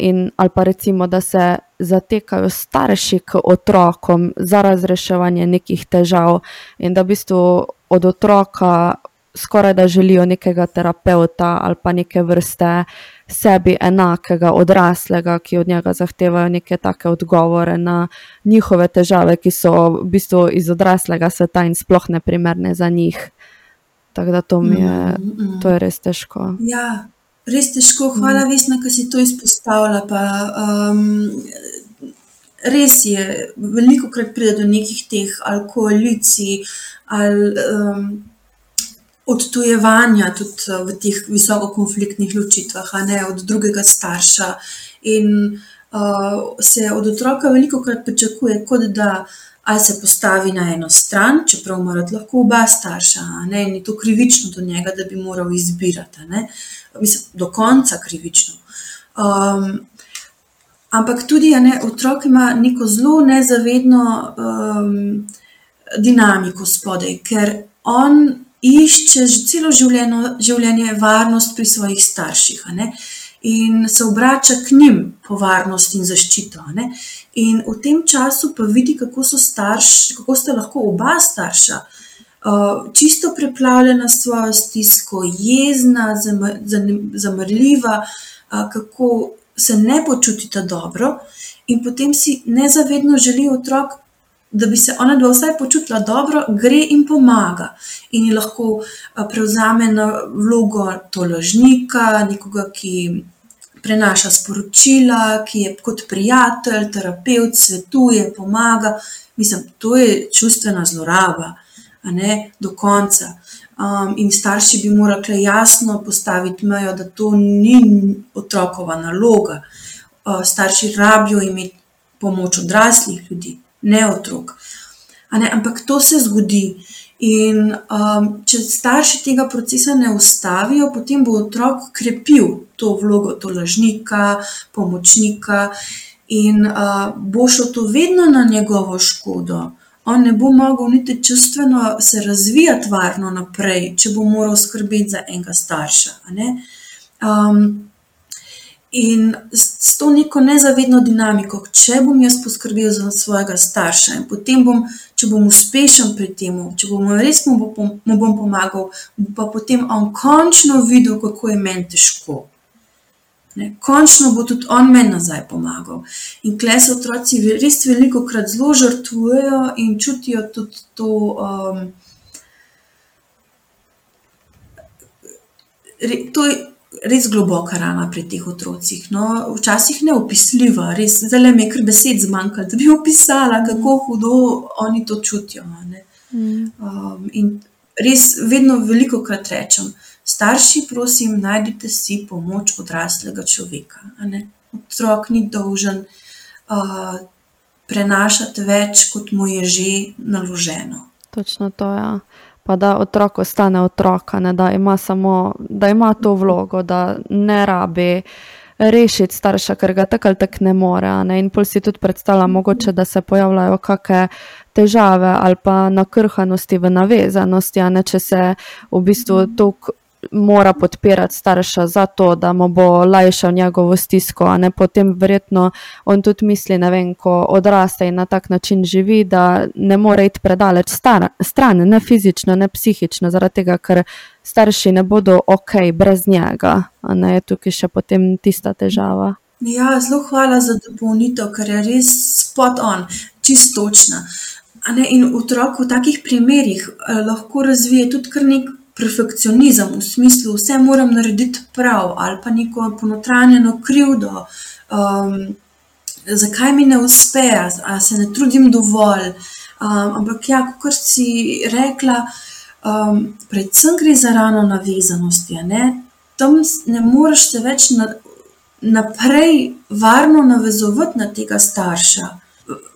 In, ali pa recimo, da se zatekajo starši k otrokom za razreševanje nekih težav in da v bistvu od otroka skoraj da želijo nekega terapeuta ali pa neke vrste sebi enakega, odraslega, ki od njega zahtevajo neke take odgovore na njihove težave, ki so v bistvu iz odraslega sveta in sploh ne primerne za njih. Tako da to mi je, mm, mm. to je res težko. Ja, res težko. Hvala, mm. Vesna, da si to izpostavila. Pa, um, res je, veliko krat pride do nekih teh ali koalicij ali um, odtujevanja tudi uh, v teh visokokonfliktnih ločitvah, ne od drugega starša. In uh, se od otroka veliko krat pričakuje, kot da. Ali se postavi na eno stran, čeprav mora lahko oba starša, ne, in je to krivično do njega, da bi moral izbirati, ne, mislim, do konca krivično. Um, Ampak tudi ne, otrok ima neko zelo nezavedno um, dinamiko spodaj, ker on išče že celo življenje, varnost pri svojih starših in se obrača k njim po varnost in zaščito. In v tem času pa vidi, kako, starš, kako sta lahko oba starša. Uh, čisto preplavljena s svojo stisko, jezna, zamrljiva, uh, kako se ne počutita dobro, in potem si nezavedno želi otrok, da bi se ona dva vsaj počutila dobro, gre in pomaga. In lahko prevzame na vlogo tolažnika, nekoga, ki prenaša sporočila, ki je kot prijatelj, terapeut, svetuje, pomaga. Mislim, to je čustvena zloraba, a ne do konca. Um, in starši bi morali jasno postaviti mejo, da to ni otrokova naloga. Uh, starši rabijo imeti pomoč odraslih ljudi, ne otrok. Ne? Ampak to se zgodi. In um, če starši tega procesa ne ustavijo, potem bo otrok krepil to vlogo tolažnika, pomočnika in uh, bo šlo to vedno na njegovo škodo on ne bo mogel niti čustveno se razvijati varno naprej, če bo moral skrbeti za enega starša. Um, In s to neko nezavedno dinamiko, če bom jaz poskrbel za svojega starša in potem bom, če bom uspešen pri tem, če bom res mu bom, mu bom pomagal, bo pa potem on končno videl, kako je meni težko. Ne, končno bo tudi on meni nazaj pomagal. In klej se otroci res veliko krat zelo žrtvujejo in čutijo tudi to. Um, To je res globoka rana pri teh otrocih. No, včasih neopisljiva, res zelo mi je kar besed zmanjkalo, da bi opisala, kako hudo oni to čutijo. Mm. Um, in res vedno veliko krat rečem, starši, prosim, najdite si pomoč odraslega človeka. Otrok ni dolžen uh, prenašati več, kot mu je že naloženo. Točno to je. Ja pa da otrok ostane otrok, da, da ima to vlogo, da ne rabi rešiti starša, ker ga tako ali tako ne more. Ne? In pol si tudi predstavlja, mogoče, da se pojavljajo kakšne težave ali pa nakrhanosti v navezanosti, ne? če se v bistvu to mora podpirati starša za to, da mu bo lajšal njegovo stisko, a ne potem verjetno on tudi misli, ne vem, ko odraste in na tak način živi, da ne more iti predaleč stran, ne fizično, ne psihično, zaradi tega, ker starši ne bodo ok brez njega, a ne je tukaj še potem tista težava. Ja, zelo hvala za dopolnitev, ker je res spot on, čistočna. In otrok v takih primerih eh, lahko razvije tudi kar nekaj perfekcionizem, v smislu, vse moram narediti prav, ali pa neko ponotranjeno krivdo, um, zakaj mi ne uspe, ali se ne trudim dovolj. Um, ampak, ja, kot si rekla, um, predvsem gre za rano navezanost. Tam ne moreš se več na, naprej varno navezovati na tega starša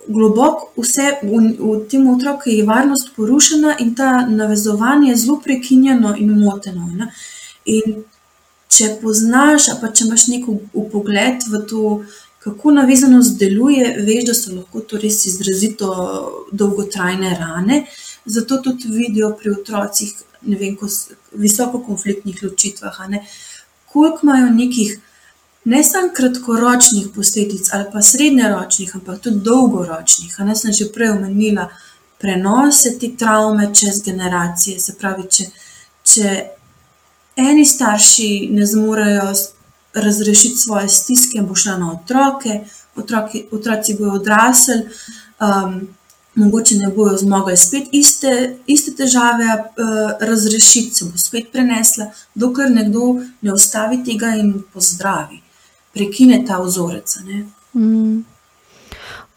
globoko vse v, v tem otroku je varnost porušena in ta navezovanje je zelo prekinjeno in moteno. Ne? In če poznaš, pa če imaš neko upogled v to, kako navezanost deluje, veš, da so lahko to res izrazito dolgotrajne rane. Zato tudi vidijo pri otrocih, ne vem, ko so visoko konfliktnih ločitvah, koliko imajo nekih ne samo kratkoročnih posledic ali pa srednjeročnih, ampak tudi dolgoročnih. Ne sem že prej omenila prenose te travme čez generacije. Se pravi, če, če eni starši ne zmorejo razrešiti svoje stiske, bo šla na otroke, otroki, otroci bodo odrasli. Um, Mogoče ne bojo zmogli spet iste, iste težave uh, razrešiti, se bo spet prenesla, dokler nekdo ne ustavi tega in pozdravi prekine ta vzorec. Mm.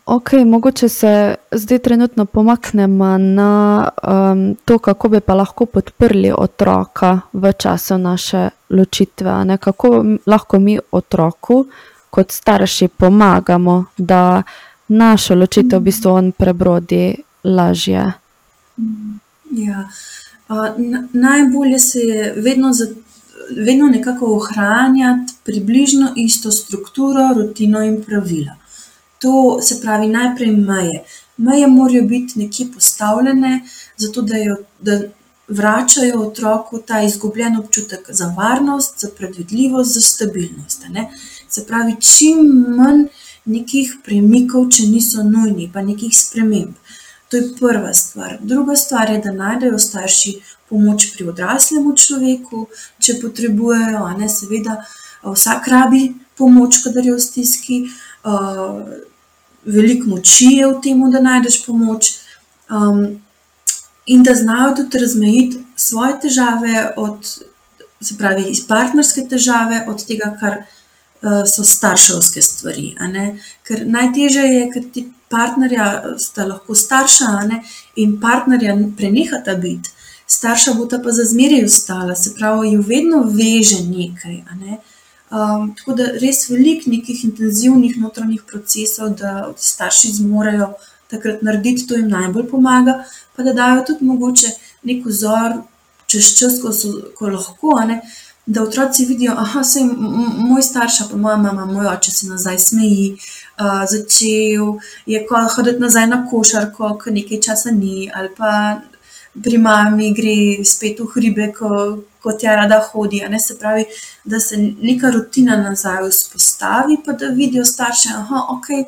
Ok, mogoče se zdaj trenutno pomaknemo na um, to, kako bi pa lahko podprli otroka v času naše ločitve. Ne? Kako lahko mi otroku, kot starši, pomagamo, da našo ločitev v bistvu on prebrodi lažje. Ja. Uh, najbolje se je vedno vedno nekako ohranjati približno isto strukturo, rutino in pravila. To se pravi, najprej meje. Meje morajo biti nekje postavljene, zato da, jo, da vračajo otroku ta izgubljen občutek za varnost, za predvidljivost, za stabilnost. Se pravi, čim manj nekih premikov, če niso nujni, pa nekih sprememb. To je prva stvar. Druga stvar je, da najdejo starši pomoč pri odraslem človeku, če potrebujejo, a ne seveda, vsak rabi pomoč, kadar je v stiski. Veliko moči je v tem, da najdeš pomoč, um, in da znajo tudi razmejiti svoje težave, od, se pravi, iz partnerske težave, od tega, kar uh, so starševske stvari. Ker najtežje je, ker ti partnerja sta lahko starša ne, in partnerja prenehata biti, starša bo ta pa za zmeraj ostala, se pravi, jo vedno veže nekaj. Ne. Um, tako da res veliko nekih intenzivnih notranjih procesov, da starši zmorejo takrat narediti, to jim najbolj pomaga, pa da dajo tudi mogoče nek vzor čez čas, ko, so, ko lahko. Ne, Da otroci vidijo, da se moj starš, pa moja mama, moj oče se nazaj smeji, uh, začel je hoditi nazaj na košarko, ker nekaj časa ni, ali pa pri mami gre spet v hribe, ko, ko tja rada hodi. Se pravi, da se neka rutina nazaj vzpostavi, pa da vidijo starše, da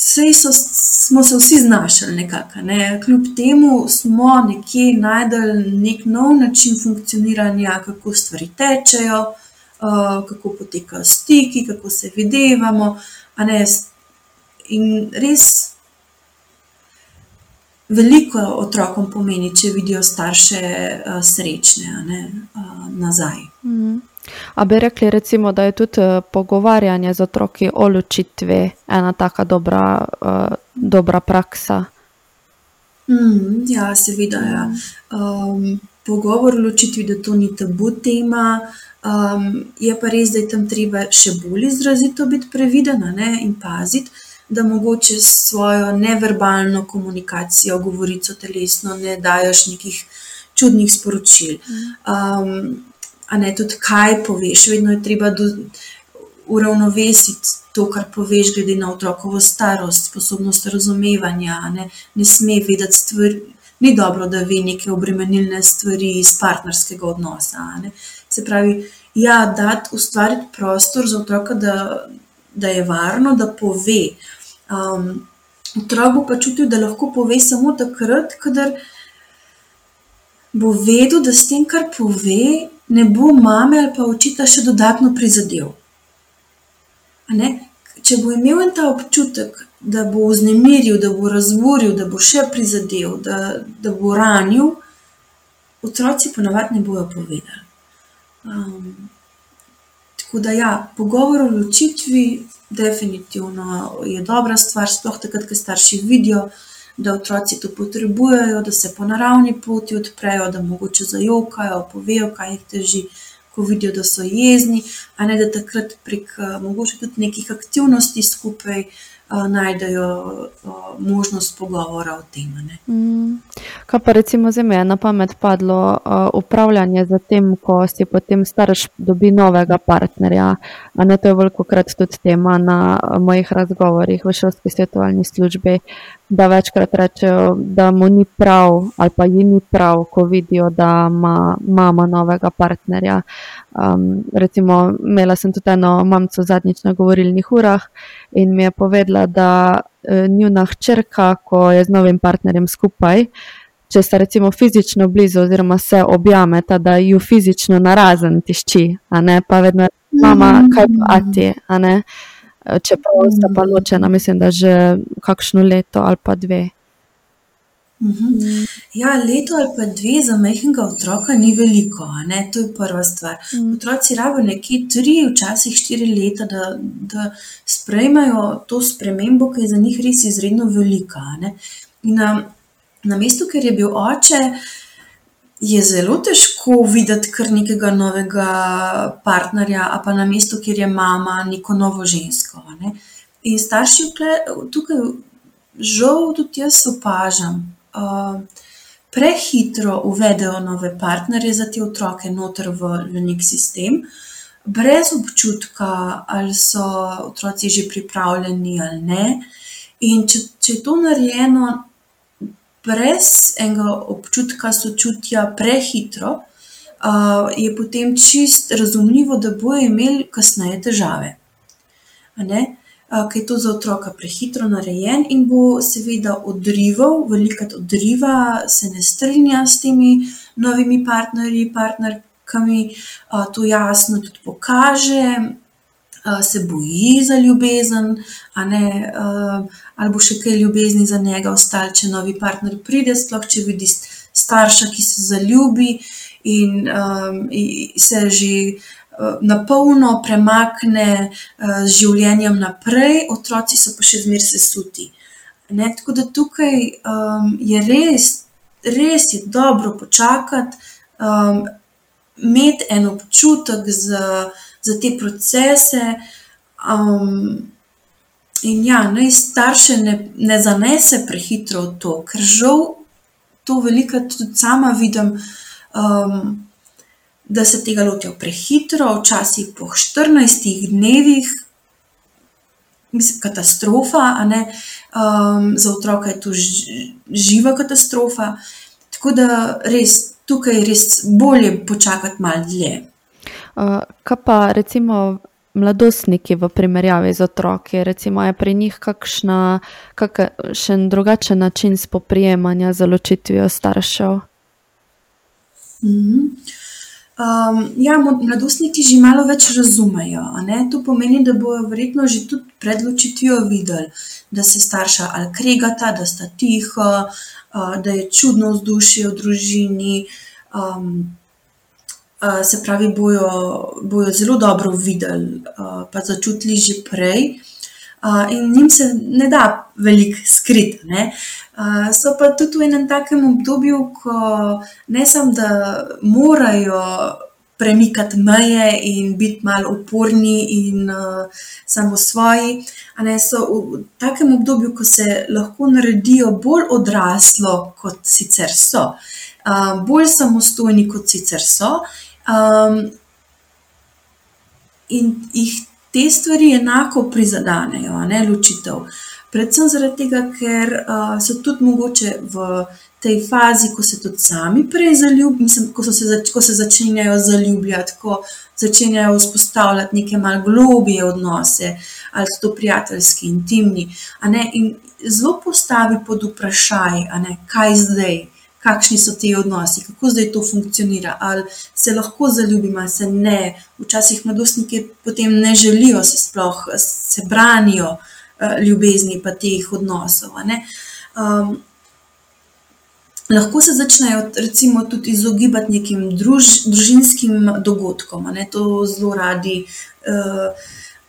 ok. Vse smo se vsi znašli nekako, ne? kljub temu smo nekje najdel nek nov način funkcioniranja, kako stvari tečejo, uh, kako potekajo stiki, kako se videvamo. In res veliko otrokom pomeni, če vidijo starše uh, srečne ne, uh, nazaj. A bi rekli, recimo, da je tudi uh, pogovarjanje z otroki o ločitvi ena tako dobra, uh, dobra praksa? Mm, ja, seveda. Ja. Um, pogovor o ločitvi, da to ni tabu tema. Um, je pa res, da je tam treba še bolj izrazito biti previden in paziti da mogoče s svojo neverbalno komunikacijo, govorico telesno, ne dajes nekih čudnih sporočil. A ne tudi kaj poveš, vedno je treba uravnovesiti to, kar poveš, glede na otrokovo starost, sposobnost razumevanja. Ne, ne sme vedeti stvari. Ni dobro, da ve neke obremenilne stvari iz partnerskega odnosa. Se pravi, ja, da ustvariti prostor za otroka, da, da je varno, da pove. Um, otrok bo pa čutil, da lahko pove samo takrat, kadar bo vedel, da s tem, kar pove, ne bo mame ali pa očita še dodatno prizadel. Če bo imel ta občutek, da bo vznemiril, da bo razburil, da bo še prizadel, da, da bo ranil, otroci ponavadi ne bojo povedali. Um, tako da, ja, pogovor o ločitvi definitivno je dobra stvar, sploh takrat, ko starši vidijo, da otroci to potrebujejo, da se po naravni poti odprejo, da mogoče zajokajo, povejo, kaj jih teži, ko vidijo, da so jezni, a ne da takrat prek mogoče tudi nekih aktivnosti skupaj najdejo možnost pogovora o tem. Mm. Kaj pa recimo za me na pamet padlo upravljanje z tem, ko si potem starš dobi novega partnerja. Ne to je veliko krat tudi tema na mojih razgovorih v šolski svetovalni službi, da večkrat rečejo, da mu ni prav ali pa ji ni prav, ko vidijo, da ima mama novega partnerja. Um, recimo, imela sem tudi eno mamico zadnjič na govorilnih urah in mi je povedala, da uh, njuna hčerka, ko je z novim partnerjem skupaj, če sta recimo fizično blizu, oziroma se objameta, da ju fizično narazen tišči, a ne pa vedno mama, kaj pa ti, a ne. Čeprav sta pa ločena, mislim, da že kakšno leto ali pa dve. Mhm. Ja, leto ali pa dve za majhnega otroka ni veliko, to je prva stvar. Mhm. Otroci rabijo nekje tri, včasih štiri leta, da, da sprejmejo to spremembo, ki je za njih res izredno velika. In na, na mestu, ker je bil oče, je zelo težko videti kar nekega novega partnerja, a pa na mestu, kjer je mama, neko novo žensko. Ne? In starši tukaj, žal, tudi jaz opažam prehitro uvedejo nove partnerje za te otroke, noter v, v nek sistem, brez občutka, ali so otroci že pripravljeni ali ne. In če, če je to narejeno brez enega občutka sočutja, prehitro, je potem čist razumljivo, da bojo imeli kasneje težave ki je to za otroka prehitro narejen in bo seveda odrival, velikrat odriva, se ne strinja s temi novimi partnerji, partnerkami, to jasno tudi pokaže. Se boji za ljubezen, ne, ali bo še kaj ljubezni za njega ostalo, če novi partner pride, sploh če vidi starša, ki se zaljubi in um, se že na polno premakne eh, z življenjem naprej, otroci so pa še zmeraj sesuti. Ne, tako da tukaj um, je res, res je dobro počakati, um, imeti en občutek za, za te procese. Um, in ja, naj starše ne, ne zanese prehitro v to, ker žal to veliko tudi sama vidim. Um, da se tega lotijo prehitro, včasih po 14 dnevih, mislim, katastrofa, um, za otroka je to živa katastrofa. Tako da res tukaj je res bolje počakati malo dlje. Uh, kaj pa recimo mladostniki v primerjavi z otroki? Recimo je pri njih kakšna, kakšen drugačen način spoprijemanja z ločitvijo staršev? Mm -hmm. um, ja, mladostniki že malo več razumejo. To pomeni, da bodo verjetno že tudi pred ločitvijo videli, da se starša ali kregata, da sta tiho, uh, da je čudno vzdušje v družini. Um, se pravi, bojo, bojo zelo dobro videli, uh, pa začutili že prej. Uh, in njim se ne da veliko skriti. So pa tudi v enem takem obdobju, ko ne samo, da morajo premikati meje in biti malo uporni in uh, samo svoji. Ne, so v takem obdobju, ko se lahko naredijo bolj odraslo, kot sicer so, uh, bolj samostojni, kot sicer so, in jih te stvari enako prizadenejo, ne ločitev. Predvsem zaradi tega, ker so tudi mogoče v tej fazi, ko se tudi sami prej mislim, ko, se zač ko se začenjajo zaljubljati, ko začenjajo vzpostavljati neke malce globije odnose, ali so to prijateljski, intimni. In zelo postavi pod vprašaj, kaj zdaj kakšni so ti odnosi, kako zdaj to funkcionira, ali se lahko zaljubim, ali se ne. Včasih mladostniki potem ne želijo se sploh, se branijo uh, ljubezni pa teh odnosov. Um, lahko se začnejo recimo, tudi izogibati nekim druž, družinskim dogodkom, ne? to zelo radi.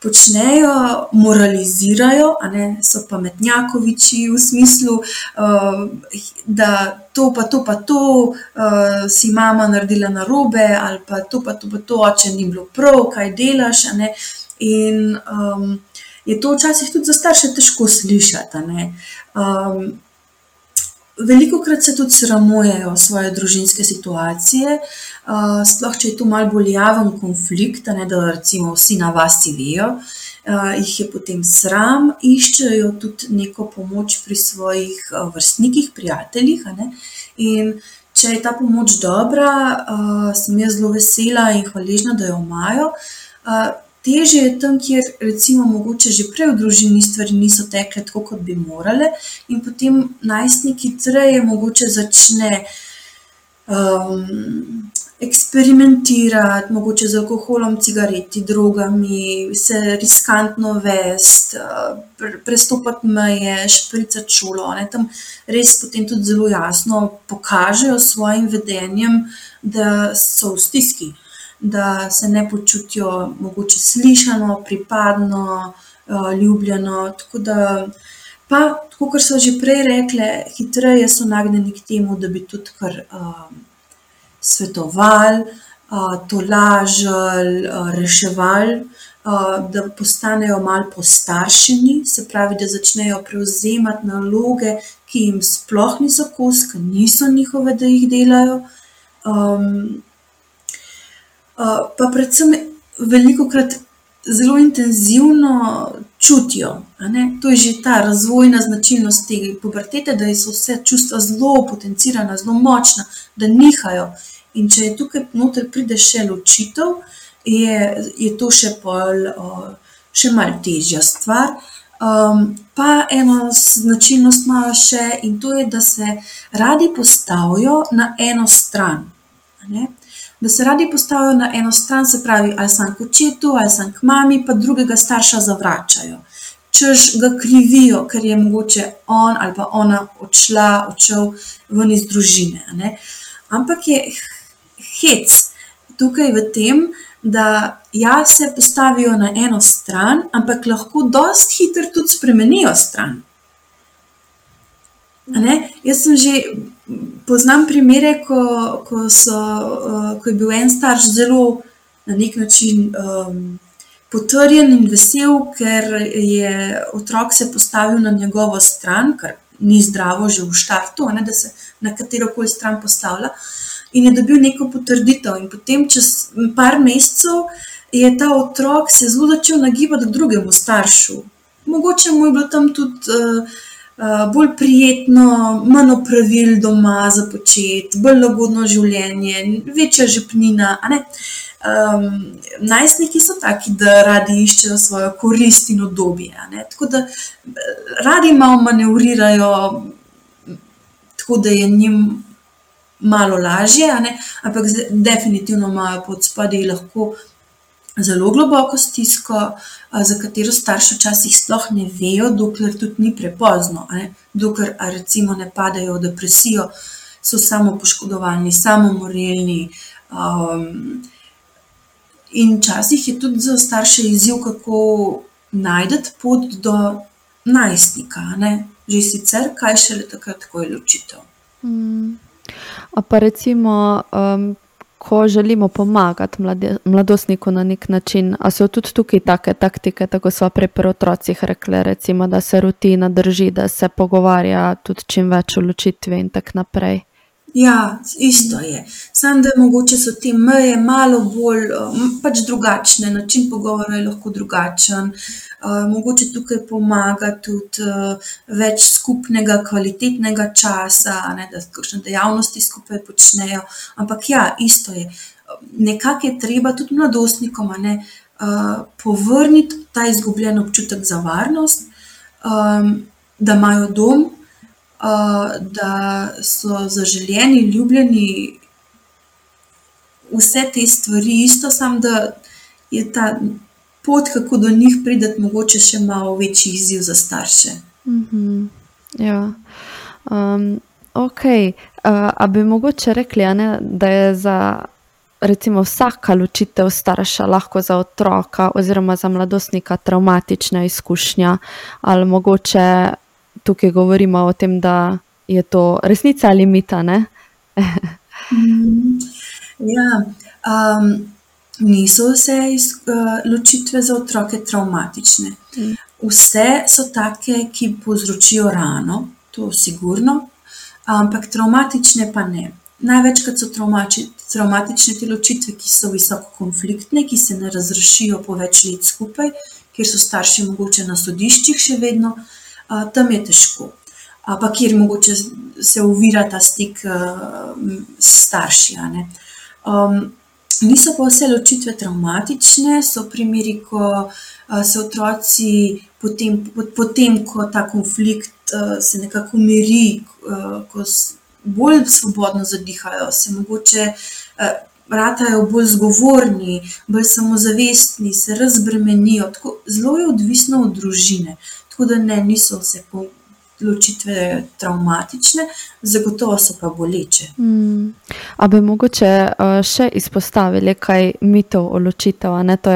Počnejo, moralizirajo, ne, so pametnjakoviči v smislu, uh, da to, pa to, pa to uh, si mama naredila na robe, ali pa to, pa to, pa to, če ni bilo prav, kaj delaš. In um, je to včasih tudi za starše težko slišati. Veliko krat se tudi sramujejo svoje družinske situacije, sploh če je to malo bolj javen konflikt, ne, da recimo vsi na vas vejo, jih je potem sram, iščejo tudi neko pomoč pri svojih vrstnikih, prijateljih. In če je ta pomoč dobra, sem jaz zelo vesela in hvaležna, da jo imajo. Uh, Težje je tam, kjer recimo mogoče že prej v družini stvari niso tekle tako, kot bi morale, in potem najstnik hitreje mogoče začne um, eksperimentirati, mogoče z alkoholom, cigareti, drogami, se riskantno vesti, uh, prestopati meje, špricati šolo. Ne? Tam res potem tudi zelo jasno pokažejo svojim vedenjem, da so v stiski da se ne počutijo mogoče slišano, pripadno, uh, ljubljeno. Tako da, pa, kot so že prej rekli, hitreje so nagnjeni k temu, da bi tudi kar uh, svetovali, uh, to lažali, uh, reševali. Da postanejo malo postaršeni, se pravi, da začnejo prevzemati naloge, ki jim sploh niso kos, ki niso njihove, da jih delajo. Um, pa predvsem veliko krat zelo intenzivno čutijo. To je že ta razvojna značilnost te pubertete, da so vse čustva zelo potencirana, zelo močna, da nihajo. In če je tukaj noter pride še ločitev, je, je to še, pol, še malo težja stvar. Pa eno značilnost imajo še in to je, da se radi postavijo na eno stran da se radi postavijo na eno stran, se pravi, ali sem k očetu, ali sem k mami, pa drugega starša zavračajo. Čež ga krivijo, ker je mogoče on ali pa ona odšla, odšel ven iz družine. Ne? Ampak je hec tukaj v tem, da ja, se postavijo na eno stran, ampak lahko dosti hitro tudi spremenijo stran. Jaz sem že poznam primere, ko, ko, so, uh, ko je bil en starš zelo na nek način um, potrjen in vesel, ker je otrok se postavil na njegovo stran, kar ni zdravo že v štartu, ne, da se na katero koli stran postavlja. In je dobil neko potrditev, in potem, čez par mesecev, je ta otrok se zelo začel nagibati k drugemu staršu. Mogoče mu je bilo tam tudi uh, bolj prijetno, manj pravil doma za početi, bolj lagodno življenje, večja žepnina. Um, najstniki so taki, da radi iščejo svojo korist in obdobje. Tako da radi malo manevrirajo, tako da je njim malo lažje, ampak definitivno imajo pod spodaj lahko zelo globoko stisko, za katero starši včasih sploh ne vejo, dokler tudi ni prepozno. Dokler recimo ne padajo v depresijo, so samo poškodovani, samo moralni. Um, in včasih je tudi za starše izziv, kako najti pot do najstnika, ne? že sicer, kaj šele takrat, ko je ločitev. Mm. Pa recimo, um, ko želimo pomagati mladostniku na nek način, ali so tudi tukaj take taktike, tako so prej pri otrocih rekli, recimo, da se rutina drži, da se pogovarja tudi čim več o ločitvi in tako naprej. Ja, isto je. Samo da mogoče so te meje malo bolj pač drugačne, način pogovora je lahko drugačen. Mogoče tukaj pomaga tudi več skupnega, kvalitetnega časa, ne, da kakšne dejavnosti skupaj počnejo. Ampak ja, isto je. Nekako je treba tudi mladostnikom ne, povrniti ta izgubljen občutek za varnost, da imajo dom, da so zaželjeni, ljubljeni, vse te stvari, isto, samo da je ta pot, kako do njih prideti, mogoče še malo večji izziv za starše. Mm -hmm. Ja. Um, ok. Uh, a bi mogoče rekli, ne, da je za. Recimo, vsaka ločitev starša lahko za otroka oziroma za mladostnika traumatična izkušnja, ali mogoče tukaj govorimo o tem, da je to resnica ali mita. mm, ja, um, niso vse iz, uh, ločitve za otroke traumatične. Mm. Vse so take, ki povzročijo rano, to sigurno, ampak traumatične pa ne. Največkrat so traumatične te ločitve, ki so visoko konfliktne, ki se ne razrešijo po več let skupaj, ker so starši mogoče na sodiščih še vedno, uh, tam je težko. Pa kjer mogoče se uvira ta stik s starši. Um, niso pa vse ločitve traumatične, so primeri, ko se otroci potem, potem ko ta konflikt se nekako umiri, ko bolj svobodno zadihajo, se mogoče. Ratajo bolj zgovorni, bolj samozavestni, se razbremenijo. Tako, zelo je odvisno od družine. Tako da ne, niso vse ločitve traumatične, zagotovo so pa boleče. Mm. A bi mogoče uh, še izpostavili kaj mitov o ločitev? To,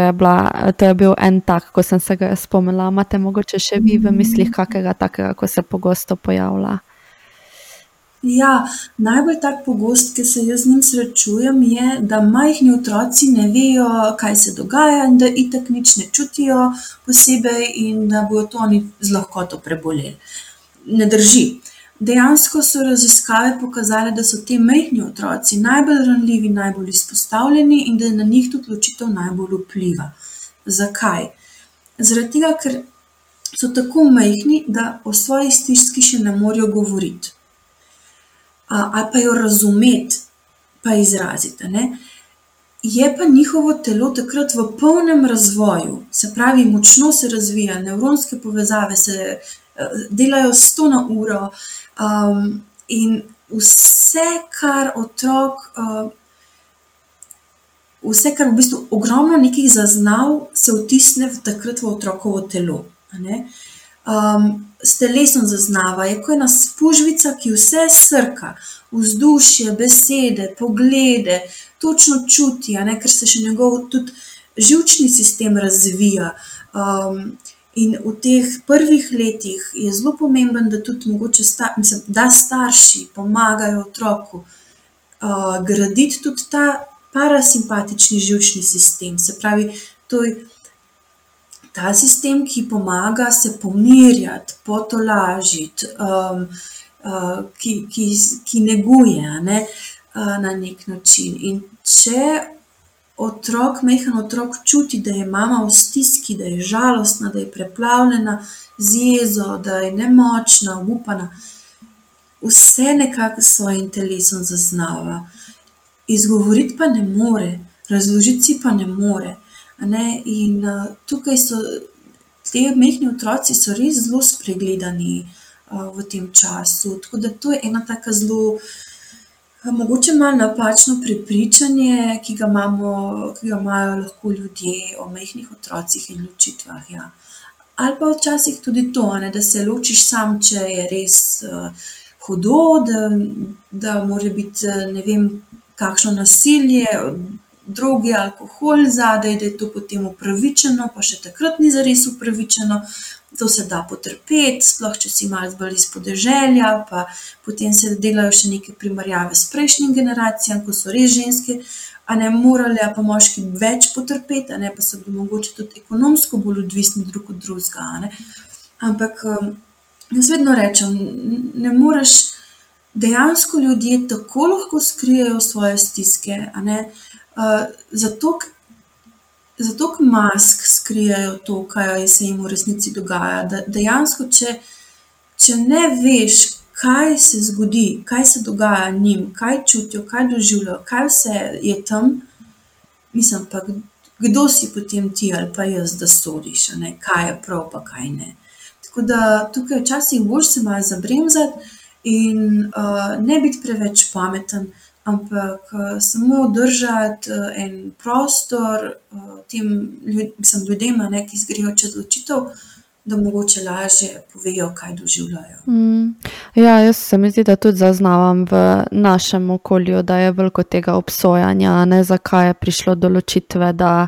to je bil en tak, ko sem se ga spomnila. Imate mogoče še vi v mislih kakega takega, ko se pogosto pojavlja? Ja, najbolj tak pogost, ki se jaz z njim srečujem, je, da majhni otroci ne vejo, kaj se dogaja, in da itak nič ne čutijo posebej, in da bodo to oni z lahkoto preboleli. Ne drži. Dejansko so raziskave pokazale, da so ti majhni otroci najbolj ranljivi, najbolj izpostavljeni in da je na njih tudi ločitev najbolj vpliva. Zakaj? Tega, ker so tako majhni, da o svoji stiski še ne morejo govoriti ali pa jo razumeti, pa izraziti. Ne? Je pa njihovo telo takrat v polnem razvoju, se pravi, močno se razvija, nevropske povezave se delajo sto na uro, um, in vse, kar otrok, uh, vse, kar v bistvu ogromno nekih zaznav, se vtisne v takrat v otrokovo telo. Um, s telesom zaznava, je kot ena spužvica, ki vse srka, vzdušje, besede, poglede, točno čuti, ne, ker se še njegov tudi žilčni sistem razvija. Um, in v teh prvih letih je zelo pomemben, da tudi mogoče sta, mislim, da starši pomagajo otroku uh, graditi tudi ta parasimpatični žilčni sistem. Se pravi, to je ta sistem, ki pomaga se pomirjati, potolažiti, um, uh, ki, ki, ki neguje ne, uh, na nek način. In če otrok, mehen otrok čuti, da je mama v stiski, da je žalostna, da je preplavljena z jezo, da je nemočna, upana. Vse nekako s svojim telesom zaznava. Izgovoriti pa ne more, razložiti si pa ne more. Ne? In uh, tukaj so ti mehki otroci res zelo spregledani uh, v tem času. Tako da to je ena tako zelo. Mogoče malo napačno prepričanje, ki ga, imamo, ki ga imajo lahko ljudje o mehkih otrocih in ločitvah. Ja. Ali pa včasih tudi to, ne, da se ločiš sam, če je res hudo, da, da mora biti ne vem, kakšno nasilje, drogi, alkohol zadaj, da je to potem upravičeno, pa še takrat ni zares upravičeno. To se da potrpeti, sploh če si malo bolj iz podeželja, pa potem se delajo še neke primerjave s prejšnjim generacijam, ko so res ženske, a ne morali, pa moški več potrpeti, a ne pa so bili mogoče tudi ekonomsko bolj odvisni drug od drugega. Ampak um, jaz vedno rečem, ne moreš. Dejansko ljudje tako lahko skrijejo svoje stiske, Uh, zato, zato, ker mask skrijejo to, kaj se jim v resnici dogaja. Da, dejansko, če, če ne veš, kaj se zgodi, kaj se dogaja njim, kaj čutijo, kaj doživljajo, kaj vse je tam, mislim pa, kdo si potem ti ali pa jaz, da sodiš, kaj je prav, pa kaj ne. Tako da tukaj včasih boš se malo zabremzati in uh, ne biti preveč pameten ampak uh, samo držati uh, en prostor uh, tem ljud, mislim, ljudem, ne, ki zgrijo čez odločitev, da mogoče lažje povejo, kaj doživljajo. Mm. Ja, jaz se mi zdi, da tudi zaznavam v našem okolju, da je veliko tega obsojanja, ne zakaj je prišlo do ločitve, da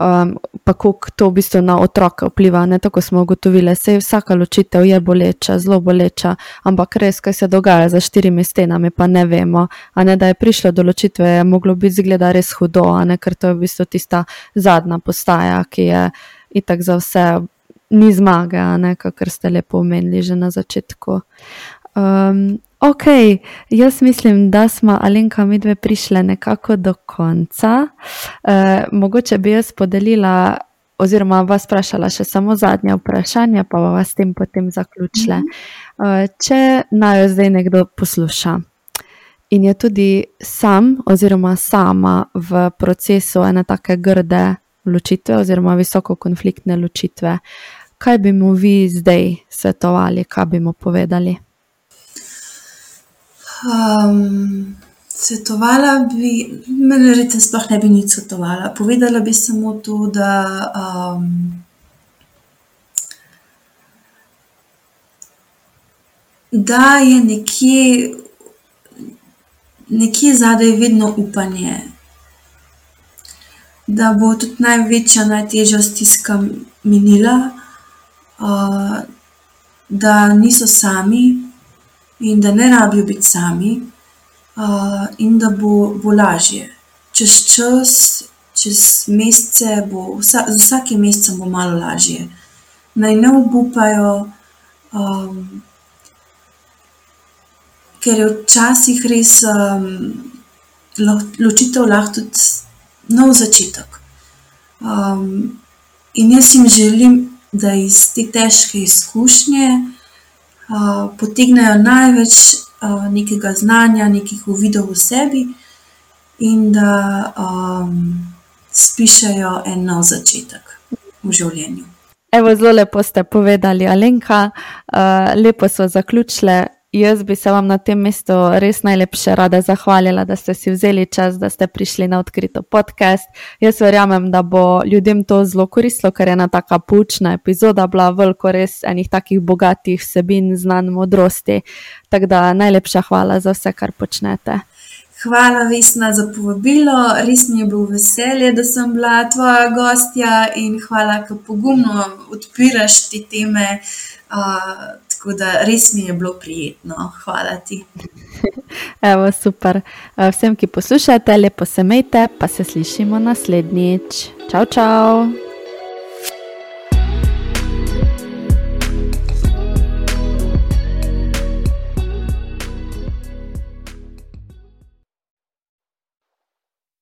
um, pa kako to v bistvu na otroke vpliva. Ne tako smo ugotovili, da je vsaka ločitev je boleča, zelo boleča, ampak res, kaj se dogaja za štirimi stenami, pa ne vemo. Ne, da je prišlo do ločitve, je moglo biti zgleda res hudo, ne, ker to je v bistvu tista zadnja postaja, ki je itak za vse ni zmage, kar ste lepo omenili že na začetku. Um, ok, jaz mislim, da smo Alenka in mi dve prišli nekako do konca. Uh, mogoče bi jaz podelila, oziroma vas vprašala še samo zadnje vprašanje, pa bomo s tem potem zaključili. Uh, če naj zdaj nekdo posluša. In je tudi sam, oziroma sama v procesu ene tako grde ločitve, oziroma visoko konfliktne ločitve. Kaj bi mu vi zdaj svetovali, kaj bi mu povedali? Um, svetovala bi, meni rečete, sploh ne bi nič svetovala. Povedala bi samo to, da. Um, Da je nekje, nekje zadaj vedno upanje, da bo tudi največja, najtežja stiska minila, da niso sami in da ne rabijo biti sami, uh, in da bo, bo lažje. Čez čas, čez mesece, bo, z vsakim mesecem bo malo lažje. Naj ne obupajo, um, ker je včasih res um, ločitev lahko tudi nov začetek. Um, in jaz jim želim, da iz te težke izkušnje uh, potegnejo največ uh, nekega znanja, nekih uvidov v sebi, in da um, spišajo en nov začetek v življenju. Evo, zelo lepo ste povedali, Alenka. Uh, lepo so zaključile Jaz bi se vam na tem mestu res najlepše rada zahvalila, da ste si vzeli čas, da ste prišli na odkrito podcast. Jaz verjamem, da bo ljudem to zelo koristilo, ker je ena taka poučna epizoda bila, veliko res enih takih bogatih vsebin, znanj, modrosti. Tako da najlepša hvala za vse, kar počnete. Hvala, Vesna, za povabilo. Res mi je bilo veselje, da sem bila tvoja gostja in hvala, da pogumno odpiraš te teme. Uh, Tako da res mi je bilo prijetno. Hvala ti. Evo, super. Vsem, ki poslušate, lepo se imejte, pa se slišimo naslednjič. Čau, čau.